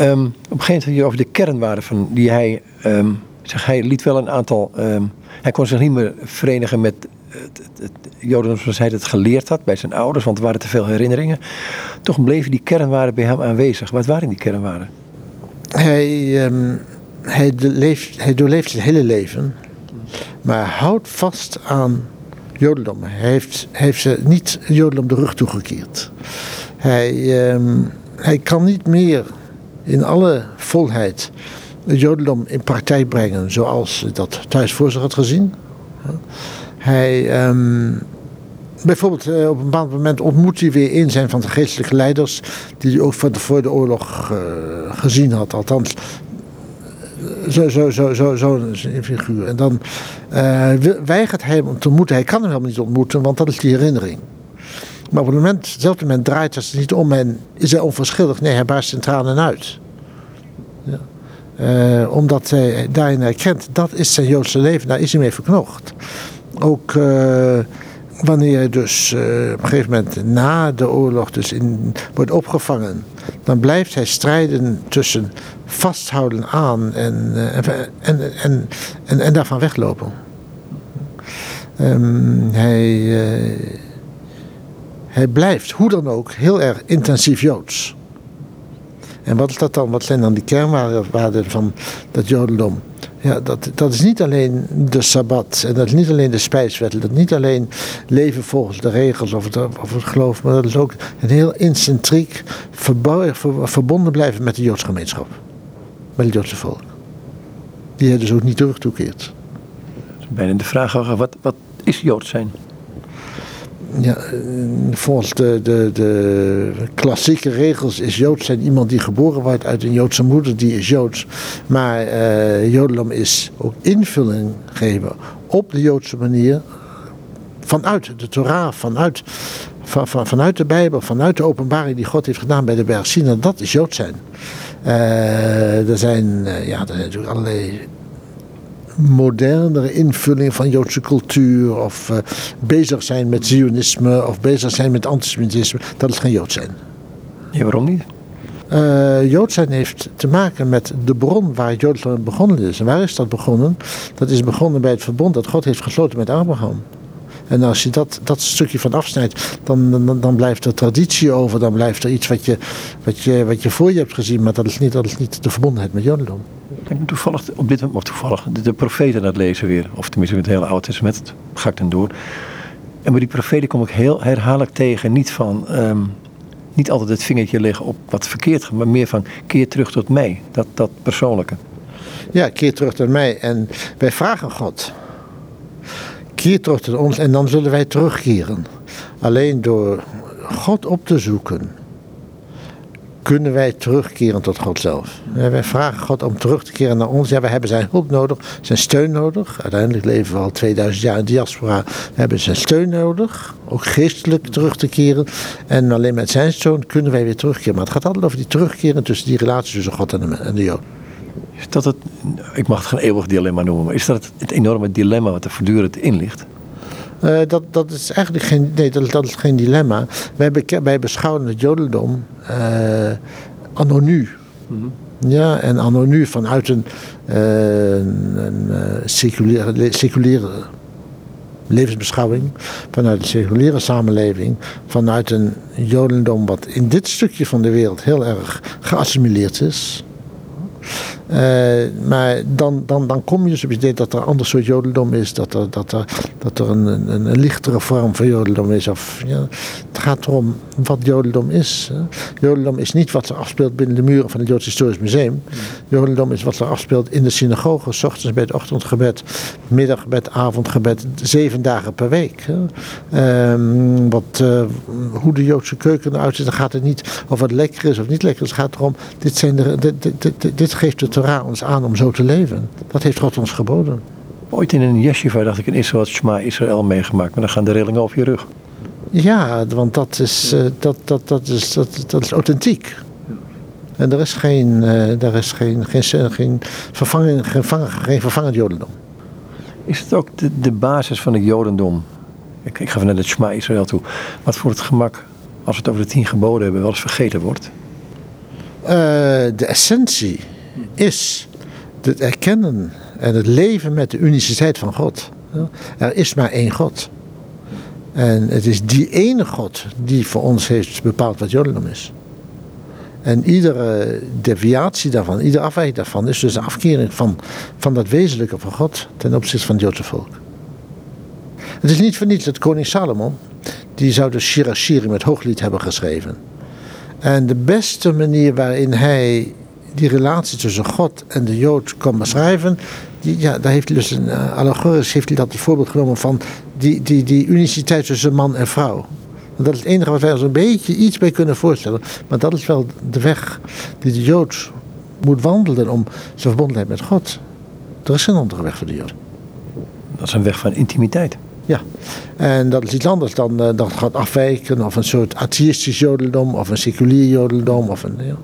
Um, op een gegeven moment over de kernwaarden van die hij. Um, zeg, hij liet wel een aantal. Um, hij kon zich niet meer verenigen met het, het, Jodendom zoals hij het geleerd had bij zijn ouders, want er waren te veel herinneringen. Toch bleven die kernwaarden bij hem aanwezig. Wat waren die kernwaarden? Hij, um, hij, leeft, hij doorleeft zijn hele leven, maar houdt vast aan Jodendom. Hij heeft, heeft ze niet Jodendom de rug toegekeerd. Hij, um, hij kan niet meer in alle volheid het Jodendom in praktijk brengen zoals dat thuis voor zich had gezien. Hij, um, bijvoorbeeld uh, op een bepaald moment ontmoet hij weer een zijn van de geestelijke leiders, die hij ook van voor de oorlog uh, gezien had. Althans, zo'n zo, zo, zo, zo een figuur. En dan uh, weigert hij hem te ontmoeten. Hij kan hem helemaal niet ontmoeten, want dat is die herinnering. Maar op het moment, hetzelfde moment draait het niet om en is hij onverschillig. Nee, hij barst in tranen uit. Ja. Omdat hij daarin herkent, dat is zijn Joodse leven, daar is hij mee verknocht ook wanneer hij dus uh, op een gegeven moment na de oorlog dus in, wordt opgevangen, dan blijft hij strijden tussen vasthouden aan en, uh, en, en, en, en, daarvan weglopen. Um, hij, uh, hij blijft, hoe dan ook, heel erg intensief Joods. En wat is dat dan? Wat zijn dan die kernwaarden van dat Jodendom? Ja, dat, dat is niet alleen de sabbat en dat is niet alleen de spijswet. Dat is niet alleen leven volgens de regels of het, of het geloof, maar dat is ook een heel incentriek verbonden blijven met de Joodse gemeenschap. Met het Joodse volk. Die hij dus ook niet terug toekeert. Bijna de vraag, wat, wat is Joods zijn? Ja, eh, volgens de, de, klassieke regels is Joods zijn iemand die geboren wordt uit een Joodse moeder, die is Joods. Maar uh, is ook invulling geven op de Joodse manier vanuit de Torah, vanuit, van, van, vanuit de Bijbel, vanuit de openbaring die God heeft gedaan bij de berg Sinai. Dat is Joods zijn. Uh, er, zijn ja, er zijn natuurlijk allerlei modernere invulling van Joodse cultuur. Of uh, bezig zijn met Zionisme of bezig zijn met antisemitisme. Dat is geen Jood zijn. Ja, waarom niet? Uh, Jood zijn heeft te maken met de bron waar Joodland begonnen is. En waar is dat begonnen? Dat is begonnen bij het verbond dat God heeft gesloten met Abraham. En als je dat, dat stukje van afsnijdt, dan, dan, dan blijft er traditie over. Dan blijft er iets wat je, wat, je, wat je voor je hebt gezien. Maar dat is niet, dat is niet de verbondenheid met Jodendom. Toevallig op dit moment, of toevallig, de, profeten aan lezen weer. Of tenminste het hele Oude Testament, ga ik dan door. En bij die profeten kom ik heel herhaaldelijk tegen, niet van, ehm, niet altijd het vingertje leggen op wat verkeerd gaat, maar meer van keer terug tot mij, dat, dat persoonlijke. Ja, keer terug tot mij. En wij vragen God, keer terug tot ons en dan zullen wij terugkeren. Alleen door God op te zoeken kunnen wij terugkeren tot God zelf. wij vragen God om terug te keren naar ons. Ja, we hebben zijn hulp nodig, zijn steun nodig. Uiteindelijk leven we al 2000 jaar in diaspora. We hebben zijn steun nodig, ook geestelijk terug te keren. En alleen met zijn steun kunnen wij weer terugkeren. Maar het gaat altijd over die terugkeren tussen die relatie tussen God en de, en de Jood. Is dat het, ik mag het geen eeuwig dilemma noemen, maar is dat het enorme dilemma wat er voortdurend in ligt? Uh, dat, dat is eigenlijk geen, nee, dat, dat is geen dilemma. Wij, be, wij beschouwen het jodendom uh, anno nu. Mm -hmm. Ja, en anno nu vanuit een, uh, een seculiere, seculiere levensbeschouwing, vanuit een seculiere samenleving, vanuit een jodendom wat in dit stukje van de wereld heel erg geassimileerd is. Uh, maar dan, dan, dan kom je dus op het idee dat er een ander soort jodendom is, dat er, dat er, dat er een, een, een lichtere vorm van jodendom is. Of, ja, het gaat erom wat jodendom is. Jodendom is niet wat er afspeelt binnen de muren van het Joods Historisch Museum. Jodendom is wat er afspeelt in de synagoge, s ochtends bij het ochtendgebed, middaggebed, avondgebed, zeven dagen per week. Um, wat, uh, hoe de Joodse keuken eruit ziet, dan gaat het niet of wat lekker is of niet lekker is. Het gaat erom, dit, zijn de, dit, dit, dit, dit geeft het Torah ons aan om zo te leven. Dat heeft God ons geboden. Ooit in een yeshiva dacht ik in Israël had Shema Israël meegemaakt. Maar dan gaan de rillingen over je rug. Ja, want dat is, uh, dat, dat, dat, is, dat, dat is authentiek. En er is geen, uh, er is geen, geen, geen, vervanging, geen, geen vervangend jodendom. Is het ook de, de basis van het jodendom? Ik, ik ga vanuit het Shema Israël toe. Wat voor het gemak, als we het over de tien geboden hebben, wel eens vergeten wordt? Uh, de essentie is het erkennen en het leven met de uniciteit van God. Er is maar één God. En het is die ene God die voor ons heeft bepaald wat Jodendom is. En iedere deviatie daarvan, iedere afwijking daarvan is dus een afkering van, van dat wezenlijke van God ten opzichte van het Joodse volk. Het is niet voor niets dat koning Salomon, die zou de Shirashiri met hooglied hebben geschreven. En de beste manier waarin hij die relatie tussen God en de Jood kan beschrijven, die, ja, daar heeft hij dus een uh, allegorisch heeft hij dat het voorbeeld genomen van die, die, die uniciteit tussen man en vrouw. dat is het enige wat wij ons een beetje iets bij kunnen voorstellen. Maar dat is wel de weg die de Jood moet wandelen om zijn verbondenheid met God. Er is geen andere weg voor de Jood. Dat is een weg van intimiteit. Ja, en dat is iets anders dan, uh, dan gaat afwijken of een soort atheïstisch jodendom of een seculier jodendom. Of een, ja.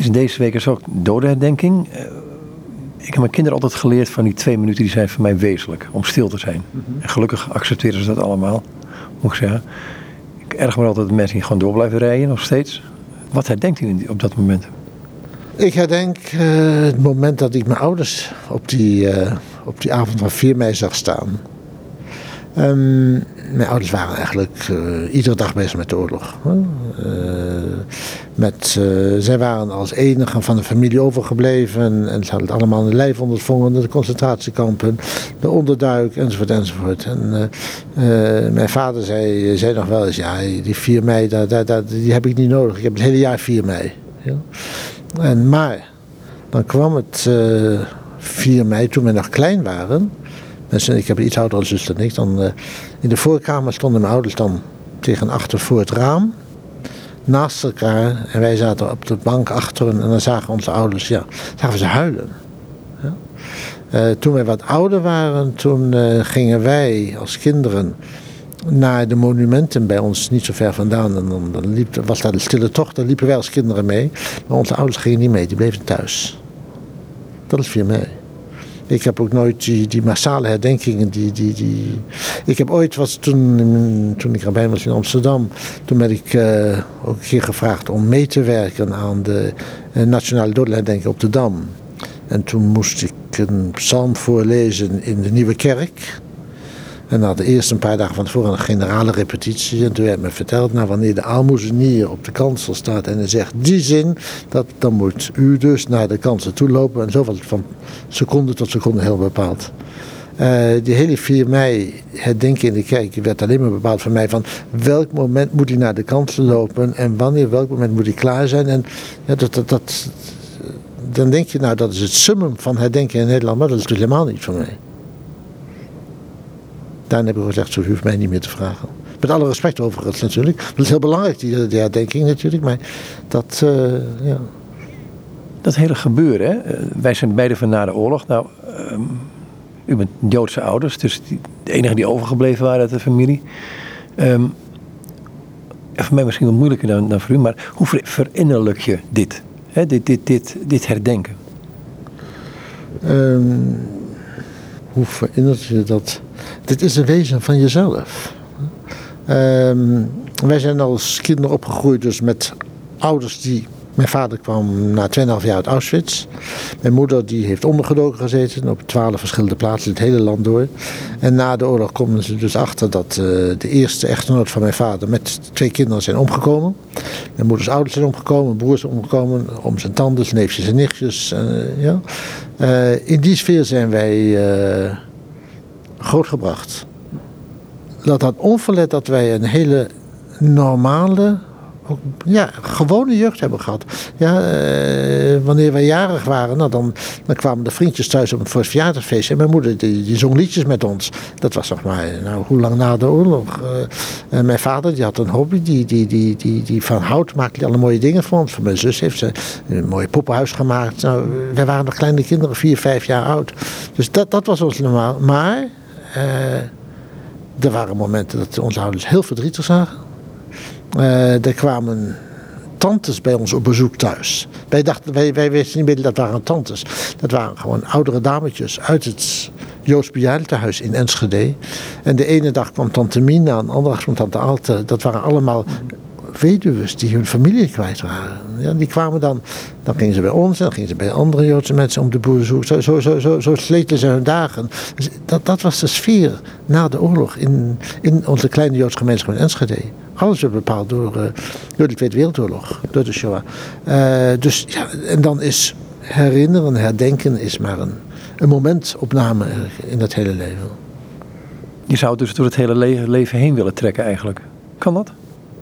Is deze week is ook dodenherdenking. Uh, ik heb mijn kinderen altijd geleerd van die twee minuten die zijn voor mij wezenlijk. Om stil te zijn. En gelukkig accepteren ze dat allemaal, moet ik zeggen. Ik erg me altijd dat mensen die gewoon door blijven rijden, nog steeds. Wat herdenkt u op dat moment? Ik herdenk eh, het moment dat ik mijn ouders op die, eh, op die avond van 4 mei zag staan. Ehm, mijn ouders waren eigenlijk eh, iedere dag bezig met de oorlog. Eh, met, eh, zij waren als enige van de familie overgebleven en ze hadden het allemaal de lijf ondervonden, de concentratiekampen, de onderduik enzovoort enzovoort. En mijn vader zei, zei nog wel eens, ja die 4 mei, daar, die heb ik niet nodig, ik heb het hele jaar 4 mei. Ja. En, maar dan kwam het 4 mei toen we nog klein waren. Mensen, ik heb een iets oudere zus dan ik. Dan, uh, in de voorkamer stonden mijn ouders dan tegen achter voor het raam. Naast elkaar. En wij zaten op de bank achter. En dan zagen onze ouders, ja, zagen ze huilen. Ja. Uh, toen wij wat ouder waren, toen uh, gingen wij als kinderen naar de monumenten bij ons niet zo ver vandaan. En dan, liep, was daar de stille tocht, daar liepen wij als kinderen mee. Maar onze ouders gingen niet mee, die bleven thuis. Dat is 4 mei. Ik heb ook nooit die, die massale herdenkingen. Die, die, die... Ik heb ooit, was toen, toen ik rabbijn was in Amsterdam, toen ben ik uh, ook een keer gevraagd om mee te werken aan de uh, Nationale Dodenherdenking op de Dam. En toen moest ik een psalm voorlezen in de Nieuwe Kerk. En na de eerste een paar dagen van tevoren een generale repetitie. En toen werd me verteld, nou wanneer de aalmoezenier op de kansel staat en hij zegt die zin, dat, dan moet u dus naar de kansel toe lopen. En zo was het van seconde tot seconde heel bepaald. Uh, die hele 4 mei herdenken in de kerk werd alleen maar bepaald voor mij van welk moment moet hij naar de kansel lopen en wanneer, welk moment moet hij klaar zijn. En ja, dat, dat, dat, dan denk je nou dat is het summum van herdenken in Nederland, maar dat is dus helemaal niet voor mij. Daarin heb ik gezegd, zo hoeft mij niet meer te vragen. Met alle respect overigens natuurlijk. Dat is heel belangrijk, die, die herdenking natuurlijk. Maar dat, uh, ja. Dat hele gebeuren, hè? wij zijn beide van na de oorlog. Nou, um, u bent Joodse ouders, dus die, de enige die overgebleven waren uit de familie. Um, voor mij misschien wat moeilijker dan, dan voor u, maar hoe verinnerlijk je dit? Hè? Dit, dit, dit, dit herdenken? Um, hoe verinnerlijk je dat? Dit is een wezen van jezelf. Um, wij zijn als kinderen opgegroeid dus met ouders die... Mijn vader kwam na 2,5 jaar uit Auschwitz. Mijn moeder die heeft ondergedoken gezeten op twaalf verschillende plaatsen het hele land door. En na de oorlog komen ze dus achter dat uh, de eerste echtgenoot van mijn vader met twee kinderen zijn omgekomen. Mijn moeders ouders zijn omgekomen, broers zijn omgekomen, om zijn tanden, neefjes en nichtjes. Uh, ja. uh, in die sfeer zijn wij grootgebracht. Dat had onverlet dat wij een hele normale, ja, gewone jeugd hebben gehad. Ja, eh, wanneer wij jarig waren, nou, dan, dan kwamen de vriendjes thuis op het verjaardagsfeest. En mijn moeder die, die zong liedjes met ons. Dat was nog maar, nou, hoe lang na de oorlog. Uh, en mijn vader die had een hobby, die, die, die, die, die van hout maakte alle mooie dingen voor ons. Voor mijn zus heeft ze een mooi poppenhuis gemaakt. Nou, wij waren nog kleine kinderen, vier, vijf jaar oud. Dus dat, dat was ons normaal. Maar uh, er waren momenten dat onze ouders heel verdrietig zagen. Uh, er kwamen tantes bij ons op bezoek thuis. Wij, dachten, wij, wij wisten niet meer dat waren tantes. Dat waren gewoon oudere dametjes uit het Joods bejaardentehuis in Enschede. En de ene dag kwam tante Mina, en de andere dag kwam tante Alte. Dat waren allemaal weduwen die hun familie kwijt waren. Ja, die kwamen dan, dan gingen ze bij ons en dan gingen ze bij andere Joodse mensen om de boer zoeken. Zo, zo, zo, zo, zo sleten ze hun dagen. Dus dat, dat was de sfeer na de oorlog in, in onze kleine Joodse gemeenschap in Enschede. Alles werd bepaald door, uh, door de Tweede Wereldoorlog, door de Shoah. Uh, dus ja, en dan is herinneren, herdenken is maar een, een momentopname in dat hele leven. Je zou dus door het hele le leven heen willen trekken eigenlijk. Kan dat?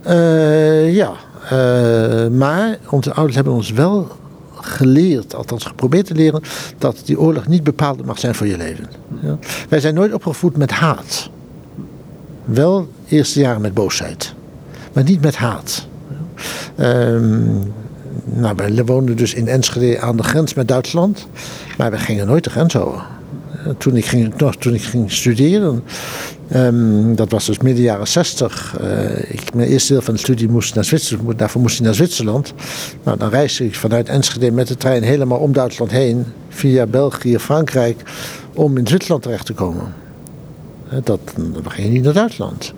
Uh, ja, uh, maar onze ouders hebben ons wel geleerd, althans geprobeerd te leren, dat die oorlog niet bepaald mag zijn voor je leven. Ja. Wij zijn nooit opgevoed met haat. Wel eerste jaren met boosheid, maar niet met haat. Um, nou, wij woonden dus in Enschede aan de grens met Duitsland, maar we gingen nooit de grens over. Toen, ik ging, nog, toen ik ging studeren, ehm, dat was dus midden jaren 60. ik, mijn eerste deel van de studie moest naar Zwitserland, daarvoor moest ik naar Zwitserland. Nou, dan reisde ik vanuit Enschede met de trein helemaal om Duitsland heen, via België, Frankrijk, om in Zwitserland terecht te komen. Dat, dan ging je niet naar Duitsland.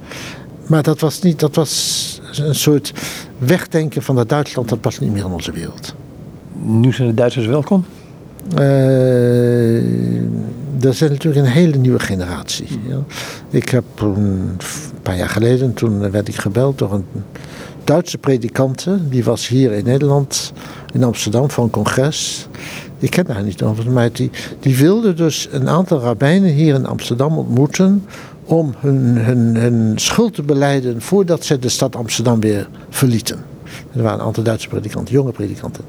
Maar dat was, niet, dat was een soort wegdenken van dat Duitsland, dat past niet meer in onze wereld. Nu zijn de Duitsers welkom? Uh, dat is natuurlijk een hele nieuwe generatie. Ja. Ik heb een paar jaar geleden, toen werd ik gebeld door een Duitse predikante. Die was hier in Nederland, in Amsterdam, voor een congres. Ik ken haar niet over, maar die, die wilde dus een aantal rabbijnen hier in Amsterdam ontmoeten om hun, hun, hun schuld te beleiden voordat ze de stad Amsterdam weer verlieten. Er waren een aantal Duitse predikanten, jonge predikanten.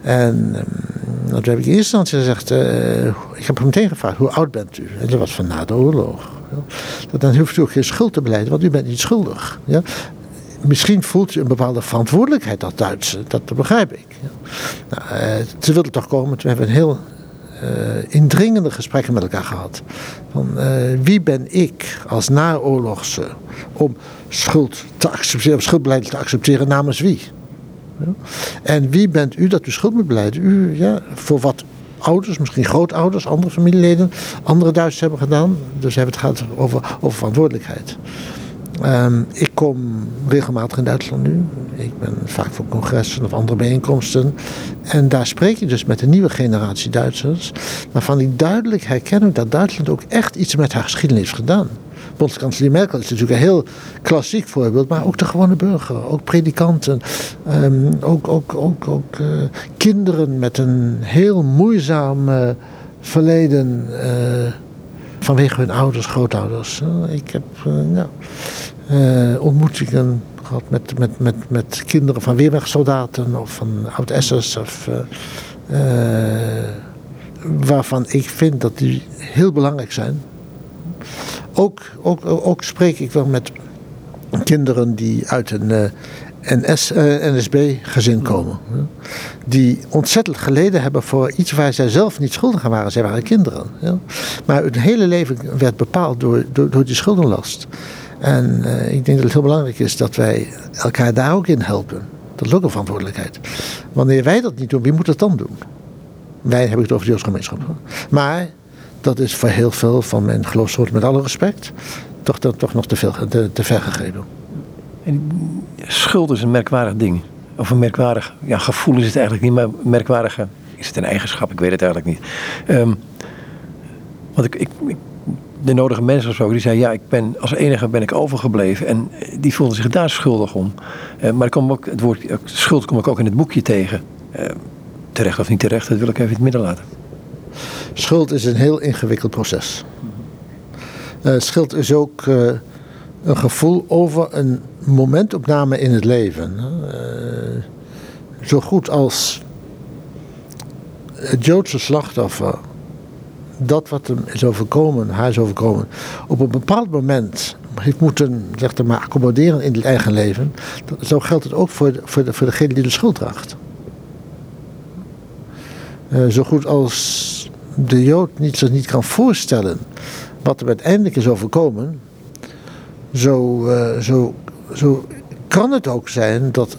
En um, toen heb ik in eerste instantie gezegd, uh, ik heb hem meteen gevraagd, hoe oud bent u? En dat was van na de oorlog. Ja. Dan hoeft u ook geen schuld te beleiden, want u bent niet schuldig. Ja? Misschien voelt u een bepaalde verantwoordelijkheid als Duitse, dat begrijp ik. Nou, uh, ze wilden toch komen, toen hebben we een heel uh, indringende gesprekken met elkaar gehad. Van wie ben ik als naoorlogse om schuld te accepteren, schuldbeleid te accepteren namens wie? En wie bent u dat u schuld moet beleiden? U, ja, voor wat ouders, misschien grootouders, andere familieleden, andere Duitsers hebben gedaan. Dus hebben het gaat over, over verantwoordelijkheid. Um, ik kom regelmatig in Duitsland nu. Ik ben vaak voor congressen of andere bijeenkomsten. En daar spreek je dus met een nieuwe generatie Duitsers. Waarvan ik duidelijk herken dat Duitsland ook echt iets met haar geschiedenis heeft gedaan. Bondskanselier Merkel is natuurlijk een heel klassiek voorbeeld, maar ook de gewone burger, ook predikanten, um, ook, ook, ook, ook uh, kinderen met een heel moeizaam uh, verleden. Uh, vanwege hun ouders, grootouders. Ik heb ontmoetingen gehad met, met, met, met kinderen van weerwegsoldaten of van oud-SS'ers. Of, waarvan ik vind dat die heel belangrijk zijn ook, ook, ook spreek ik wel met kinderen die uit een uh, NS, uh, NSB-gezin komen. Die ontzettend geleden hebben voor iets waar zij zelf niet schuldig aan waren. Zij waren kinderen. Ja. Maar hun hele leven werd bepaald door, door, door die schuldenlast. En uh, ik denk dat het heel belangrijk is dat wij elkaar daar ook in helpen. Dat is ook een verantwoordelijkheid. Wanneer wij dat niet doen, wie moet dat dan doen? Wij hebben het over de Joodse Maar dat is voor heel veel van mijn geloofssoorten, met alle respect, toch, toch, toch nog te, veel, te, te ver gegrepen. En schuld is een merkwaardig ding. Of een merkwaardig ja, gevoel is het eigenlijk niet, maar merkwaardige. Is het een eigenschap? Ik weet het eigenlijk niet. Um, want ik, ik, de nodige mensen of die zeiden: Ja, ik ben, als enige ben ik overgebleven. En die voelden zich daar schuldig om. Uh, maar kom ook, het woord schuld kom ik ook in het boekje tegen. Uh, terecht of niet terecht, dat wil ik even in het midden laten. Schuld is een heel ingewikkeld proces. Uh, schuld is ook uh, een gevoel over een momentopname in het leven. Uh, zo goed als het Joodse slachtoffer, dat wat hem is overkomen, haar is overkomen, op een bepaald moment heeft moeten zeg maar, accommoderen in het eigen leven, zo geldt het ook voor, voor, de, voor degene die de schuld draagt. zo goed als de Jood niet, zich niet kan voorstellen wat er uiteindelijk is overkomen, zo, uh, zo, zo kan het ook zijn dat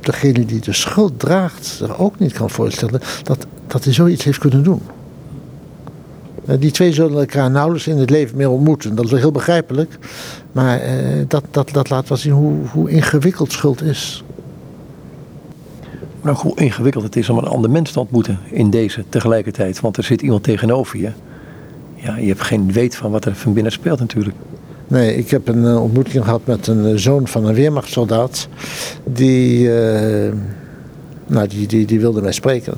degene die de schuld draagt zich ook niet kan voorstellen dat, dat hij zoiets heeft kunnen doen. Uh, die twee zullen elkaar nauwelijks in het leven meer ontmoeten. Dat is heel begrijpelijk. Maar uh, dat, dat, dat laat wel zien hoe, hoe ingewikkeld schuld is. Maar hoe ingewikkeld het is om een ander mens te ontmoeten in deze tegelijkertijd. Want er zit iemand tegenover je. Ja, je hebt geen weet van wat er van binnen speelt natuurlijk. Nee, ik heb een uh, ontmoeting gehad met een uh, zoon van een weermachtssoldaat. Die, uh, nou, die, die, die wilde mij spreken.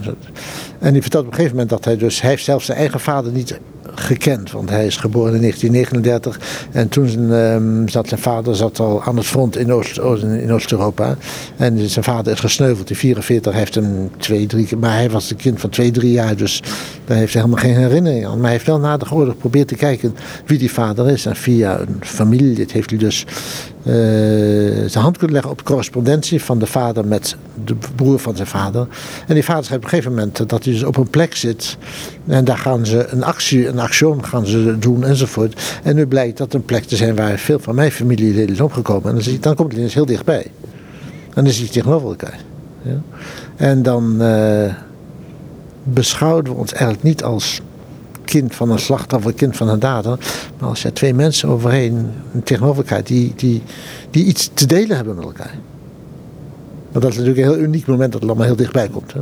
En die vertelde op een gegeven moment dat hij dus... Hij heeft zelfs zijn eigen vader niet gekend. Want hij is geboren in 1939. En toen um, zat zijn vader zat al aan het front in, Oost, in Oost-Europa. En zijn vader is gesneuveld. In 1944 heeft hem twee, drie keer. Maar hij was een kind van twee, drie jaar. Dus daar heeft hij helemaal geen herinnering aan. Maar hij heeft wel na de oorlog geprobeerd te kijken wie die vader is. En via een familielid heeft hij dus uh, zijn hand kunnen leggen op de correspondentie van de vader met de broer van zijn vader. En die vader schrijft op een gegeven moment dat hij dus op een plek zit. En daar gaan ze een actie, een action gaan ze doen enzovoort. En nu blijkt dat een plek te zijn waar veel van mijn familieleden is opgekomen. En dan, dan komt het ineens heel dichtbij. En dan zie je tegenover elkaar. Ja? En dan uh, beschouwen we ons eigenlijk niet als kind van een slachtoffer, kind van een dader. Maar als je twee mensen overheen tegenover elkaar die, die, die iets te delen hebben met elkaar. Maar dat is natuurlijk een heel uniek moment dat het allemaal heel dichtbij komt. Hè?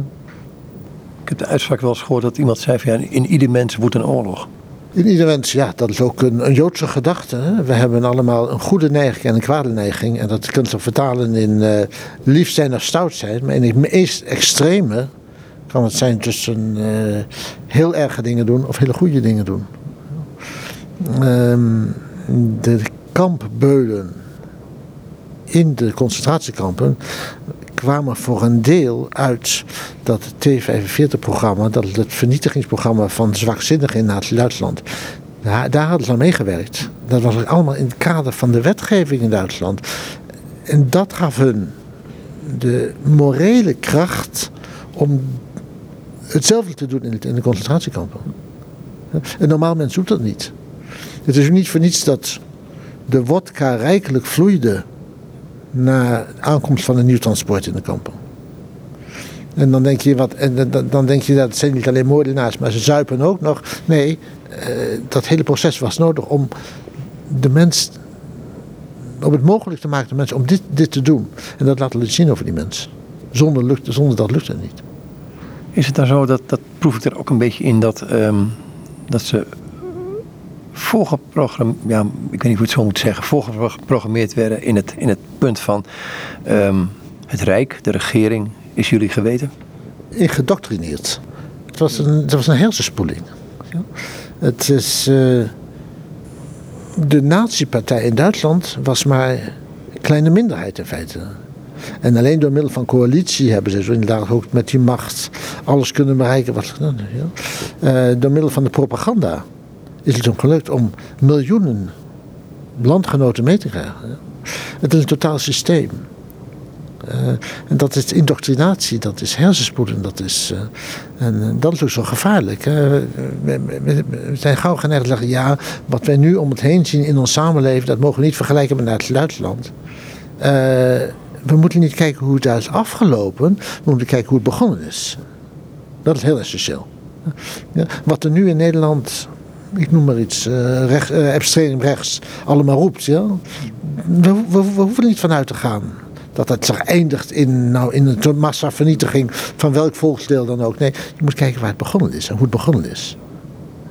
Ik heb de uitspraak wel eens gehoord dat iemand zei van ja, in ieder mens woedt een oorlog. In ieder mens, ja, dat is ook een, een Joodse gedachte. Hè? We hebben allemaal een goede neiging en een kwade neiging. En dat kunt je vertalen in uh, lief zijn of stout zijn. Maar in het meest extreme kan het zijn tussen uh, heel erge dingen doen of hele goede dingen doen. Um, de kampbeulen in de concentratiekampen kwamen voor een deel uit dat T-45-programma, dat het vernietigingsprogramma van zwakzinnigen in Nazi-Duitsland, daar, daar, hadden ze aan meegewerkt. Dat was allemaal in het kader van de wetgeving in Duitsland. En dat gaf hun de morele kracht om hetzelfde te doen in, de concentratiekampen. Een normaal mens doet dat niet. Het is niet voor niets dat de wodka rijkelijk vloeide na aankomst van een nieuw transport in de kampen. En dan denk je, wat, en dan denk je dat zijn niet alleen moordenaars, maar ze zuipen ook nog. Nee, eh, dat hele proces was nodig om de mens, om het mogelijk te maken de mensen om dit, dit te doen. En dat laten we zien over die mens. Zonder, lukt, zonder dat lukt het niet. Is het dan zo, dat, dat proef ik er ook een beetje in, dat, um, dat ze voorgeprogrammeerd, ja, ik weet niet hoe het zo moet zeggen, voorgeprogrammeerd werden in het, in het punt van um, het Rijk, de regering, is jullie geweten? Ingedoctrineerd. Het was een, het was een hersenspoeling. Het is. Uh, de nazi-partij in Duitsland was maar een kleine minderheid in feite. En alleen door middel van coalitie hebben ze zo inderdaad ook met die macht alles kunnen bereiken wat. Ja. Uh, door middel van de propaganda is het hem gelukt om miljoenen landgenoten mee te krijgen. Het is een totaal systeem. Uh, en dat is indoctrinatie, dat is hersenspoelen, dat is, uh, en dat is ook zo gevaarlijk. We, we, zijn gauw geneigd te zeggen, ja, wat wij nu om het heen zien in ons samenleving, dat mogen we niet vergelijken met Duitsland. Uh, we moeten niet kijken hoe het daar is afgelopen, we moeten kijken hoe het begonnen is. Dat is heel essentieel. Wat er nu in Nederland ik noem maar iets, uh, extreem rechts, allemaal roept. Ja? We, we, we, hoeven er niet vanuit te gaan dat het zich eindigt in, nou, in een massavernietiging van welk volksdeel dan ook. Nee, je moet kijken waar het begonnen is en hoe het begonnen is.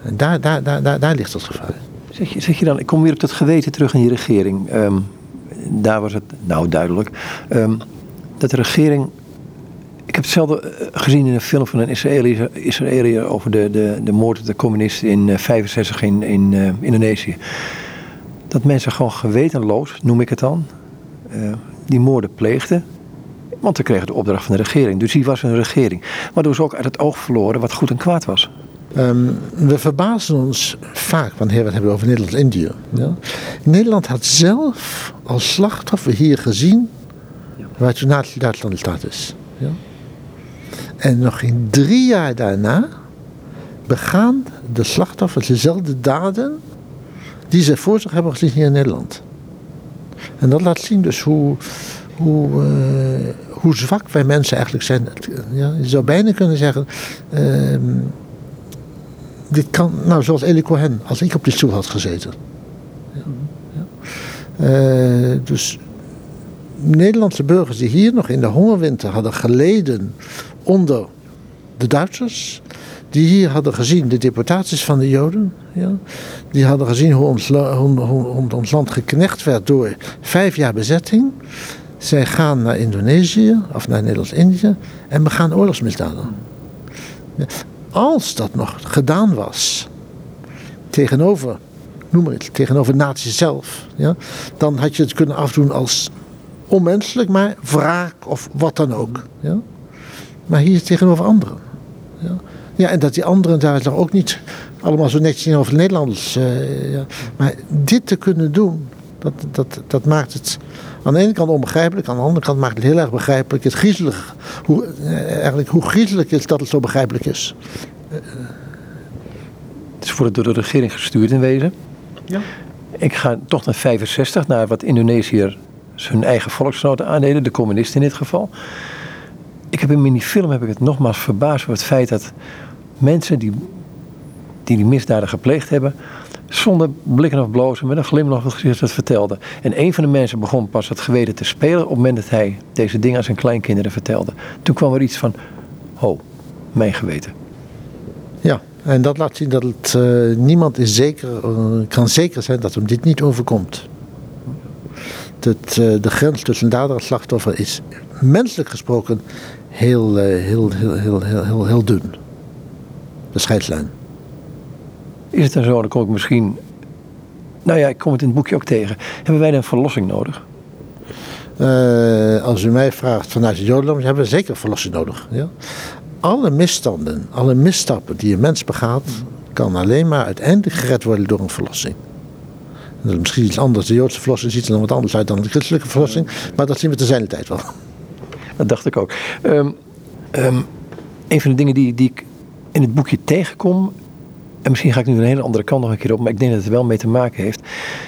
En daar, daar, daar, daar, daar ligt het gevaar. Zeg je, zeg je dan, ik kom weer op dat geweten terug in je regering. Um, daar was het nou duidelijk. Um, dat de regering ik heb hetzelfde eh, gezien in een film van een Israëliër, over de, de, de moord op de communisten in 1965 eh, in, in uh, Indonesië. Dat mensen gewoon gewetenloos, noem ik het dan, die moorden pleegden. Want ze kregen de opdracht van de regering. Dus die was een regering. Waardoor ze ook uit het oog verloren wat goed en kwaad was. Um, we verbazen ons vaak wanneer we het hebben over Nederland-Indië. Ja? Nederland had zelf als slachtoffer hier gezien waar toen Nazi-Duitsland de staat is. Ja? En nog geen drie jaar daarna begaan de slachtoffers dezelfde daden die ze voor zich hebben gezien hier in Nederland. En dat laat zien dus hoe, hoe, uh, hoe zwak wij mensen eigenlijk zijn. Ja, je zou bijna kunnen zeggen, uh, dit kan, nou zoals Eli Cohen, als ik op die stoel had gezeten. Ja. Uh, dus Nederlandse burgers die hier nog in de hongerwinter hadden geleden onder de Duitsers. Die hier hadden gezien de deportaties van de Joden. Ja, die hadden gezien hoe ons, ons land geknecht werd door vijf jaar bezetting. Zij gaan naar Indonesië of naar Nederlands-Indië en begaan oorlogsmisdaden. Ja, als dat nog gedaan was tegenover, noem maar iets, tegenover nazi zelf, ja, dan had je het kunnen afdoen als onmenselijk, maar wraak of wat dan ook. Ja? Maar hier tegenover anderen. Ja, ja en dat die anderen daar ook niet allemaal zo netjes over Nederlanders. Uh, ja. Maar dit te kunnen doen Dat, dat, dat maakt het aan de ene kant onbegrijpelijk, aan de andere kant maakt het heel erg begrijpelijk. Het griezelig, hoe, eh, eigenlijk hoe griezelig is dat het zo begrijpelijk is. Het is voor het door de regering gestuurd in wezen. Ja. Ik ga toch naar 65, naar wat Indonesiërs hun eigen volksgenoten aandeden, de communisten in dit geval. Ik heb in die film heb ik het nogmaals verbaasd over het feit dat mensen die die, die misdaden gepleegd hebben, zonder blikken of blozen, met een glimlach op het gezicht dat vertelde. En een van de mensen begon pas het geweten te spelen op het moment dat hij deze dingen aan zijn kleinkinderen vertelde. Toen kwam er iets van, ho, mijn geweten. Ja, en dat laat zien dat uh, niemand is zeker, uh, kan zeker zijn dat hem dit niet overkomt. Dat, uh, de grens tussen dader en slachtoffer is menselijk gesproken heel, heel, heel, heel, heel, heel, heel dun. De scheidslijn. Is het dan zo, dan kom ik misschien. Nou ja, ik kom het in het boekje ook tegen. Hebben wij dan verlossing nodig? Uh, als u mij vraagt vanuit het Jodendom, hebben we zeker verlossing nodig. Ja? Alle misstanden, alle misstappen die een mens begaat, kan alleen maar uiteindelijk gered worden door een verlossing. Dat is misschien iets anders. De Joodse verlossing ziet er dan wat anders uit dan de christelijke verlossing, maar dat zien we te zijn tijd wel. Dat dacht ik ook. Um, um, een van de dingen die, die ik in het boekje tegenkom, en misschien ga ik nu een hele andere kant nog een keer op, maar ik denk dat het er wel mee te maken heeft.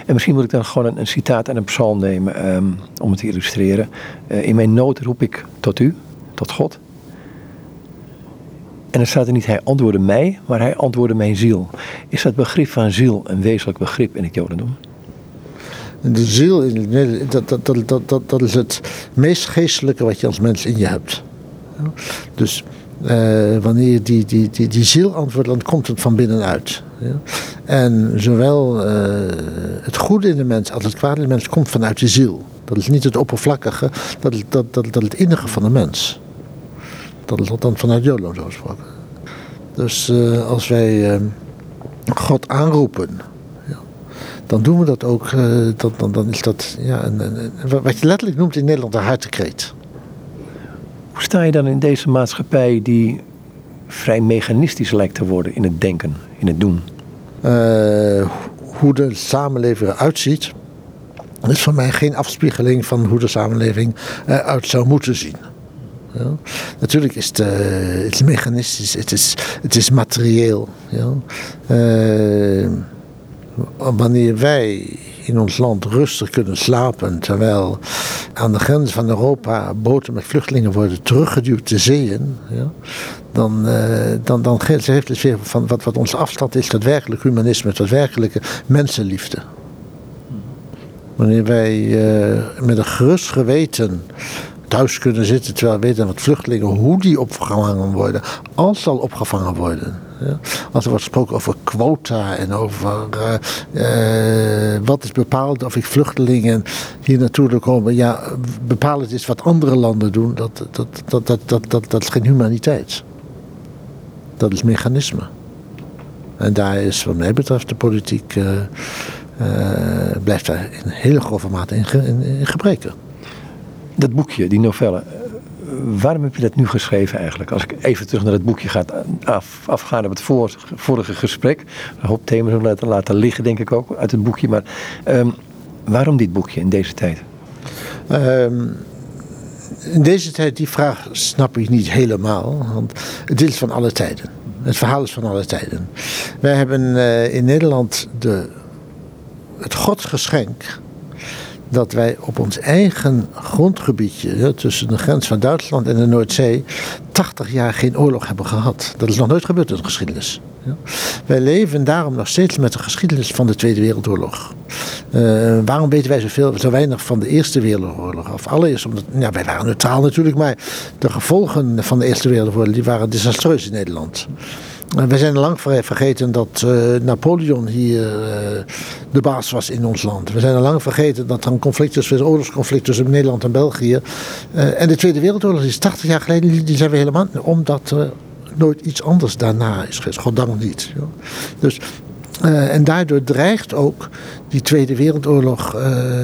En misschien moet ik dan gewoon een, een citaat en een psalm nemen um, om het te illustreren. Uh, in mijn nood roep ik tot u, tot God. En dan staat er niet hij antwoordde mij, maar hij antwoordde mijn ziel. Is dat begrip van ziel een wezenlijk begrip in het Jodendom? De ziel, dat, dat, dat, dat, dat is het meest geestelijke wat je als mens in je hebt. Dus uh, wanneer die, die, die, die ziel antwoordt, dan komt het van binnenuit. Ja? En zowel uh, het goede in de mens als het kwade in de mens komt vanuit de ziel. Dat is niet het oppervlakkige, dat is dat, dat, dat het innige van de mens. Dat is dan vanuit Jolo zo gesproken. Dus uh, als wij God aanroepen, ja, dan doen we dat ook. dan, dan, dan is dat ja, een, een, wat je letterlijk noemt in Nederland een hartekreet. Hoe sta je dan in deze maatschappij die vrij mechanistisch lijkt te worden in het denken, in het doen? Uh, hoe de samenleving eruit ziet, is voor mij geen afspiegeling van hoe de samenleving eruit zou moeten zien. Ja. Natuurlijk is het, uh, het is mechanistisch, het is, het is materieel. Ja. Uh, wanneer wij in ons land rustig kunnen slapen. Terwijl aan de grens van Europa boten met vluchtelingen worden teruggeduwd de zeeën. Ja, dan, uh, dan, dan heeft het weer van wat, wat onze afstand is, dat werkelijk humanisme, dat werkelijke mensenliefde. Wanneer wij uh, met een gerust geweten thuis kunnen zitten terwijl we weten wat vluchtelingen, hoe die opgevangen worden, als zal opgevangen worden. Ja. Als er wordt gesproken over quota en over uh, uh, wat is bepaald of ik vluchtelingen hier naartoe komen. Ja, bepalend is wat andere landen doen. Dat, dat, dat, dat, dat, dat, dat is geen humaniteit. Dat is mechanisme. En daar is wat mij betreft de politiek uh, blijft daar in hele grove mate in, in gebreken. Dat boekje, die novelle, waarom heb je dat nu geschreven eigenlijk? Als ik even terug naar het boekje ga af, afgaan op het vorige gesprek. Een hoop thema's laten, laten liggen, denk ik ook, uit het boekje. Maar um, waarom dit boekje in deze tijd? Um, in deze tijd, die vraag snap ik niet helemaal. Want het is van alle tijden. Het verhaal is van alle tijden. Wij hebben uh, in Nederland de, het godsgeschenk dat wij op ons eigen grondgebiedje, tussen de grens van Duitsland en de Noordzee, 80 jaar geen oorlog hebben gehad. Dat is nog nooit gebeurd in de geschiedenis. Wij leven daarom nog steeds met de geschiedenis van de Tweede Wereldoorlog. Uh, waarom weten wij zoveel, zo weinig van de Eerste Wereldoorlog? Of allereerst omdat, ja, wij waren neutraal natuurlijk, maar de gevolgen van de Eerste Wereldoorlog die waren desastreus in Nederland. We zijn lang vergeten dat uh, Napoleon hier uh, de baas was in ons land. We zijn lang vergeten dat er een is, oorlogsconflict tussen Nederland en België. Uh, en de Tweede Wereldoorlog is 80 jaar geleden, die zijn we helemaal, omdat er nooit iets anders daarna is geweest. Goddank niet. Dus, en daardoor dreigt ook die Tweede Wereldoorlog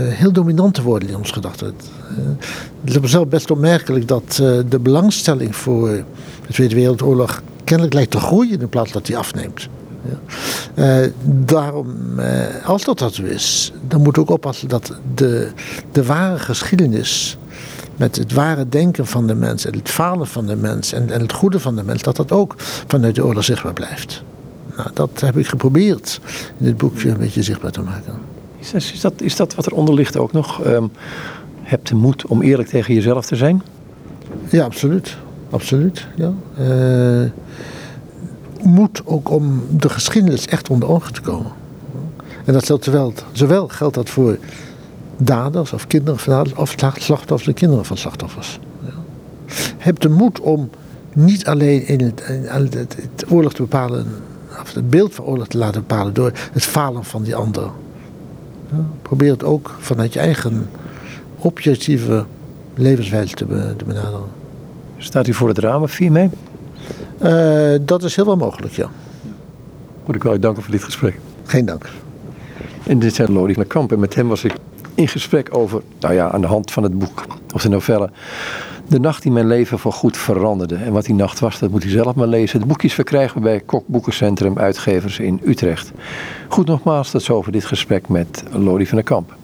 heel dominant te worden in ons gedachten. het is zelf best opmerkelijk dat de belangstelling voor de Tweede Wereldoorlog kennelijk lijkt te groeien in plaats dat die afneemt. Ja. Uh, daarom, uh, als dat dat zo is, dan moet ook oppassen dat de, de ware geschiedenis met het ware denken van de mens en het falen van de mens en, en het goede van de mens, dat dat ook vanuit de oorlog zichtbaar blijft. Nou, dat heb ik geprobeerd in dit boekje een beetje zichtbaar te maken. Is dat, is dat, is dat wat eronder ligt ook nog? Um, heb de moed om eerlijk tegen jezelf te zijn? Ja, absoluut. Absoluut, ja. Uh, moed ook om de geschiedenis echt onder ogen te komen. En dat geldt zowel, zowel geldt dat voor daders of kinderen van daders of slachtoffers en kinderen van slachtoffers. Ja. Heb de moed om niet alleen in het, in het, oorlog te bepalen, of het beeld van oorlog te laten bepalen door het falen van die ander. Ja. Probeer het ook vanuit je eigen objectieve levenswijze te benaderen. Staat u voor het ramen, vier mee? Uh, dat is heel wel mogelijk, ja. Moet ik wel danken voor dit gesprek. Geen dank. En dit zijn Lodi van Kamp. En met hem was ik in gesprek over, nou ja, aan de hand van het boek of de novelle. De nacht die mijn leven voor goed veranderde. En wat die nacht was, dat moet u zelf maar lezen. Het boekje is verkrijgbaar bij Kok Boekencentrum Uitgevers in Utrecht. Goed nogmaals, dat is over dit gesprek met Lodi van der Kamp.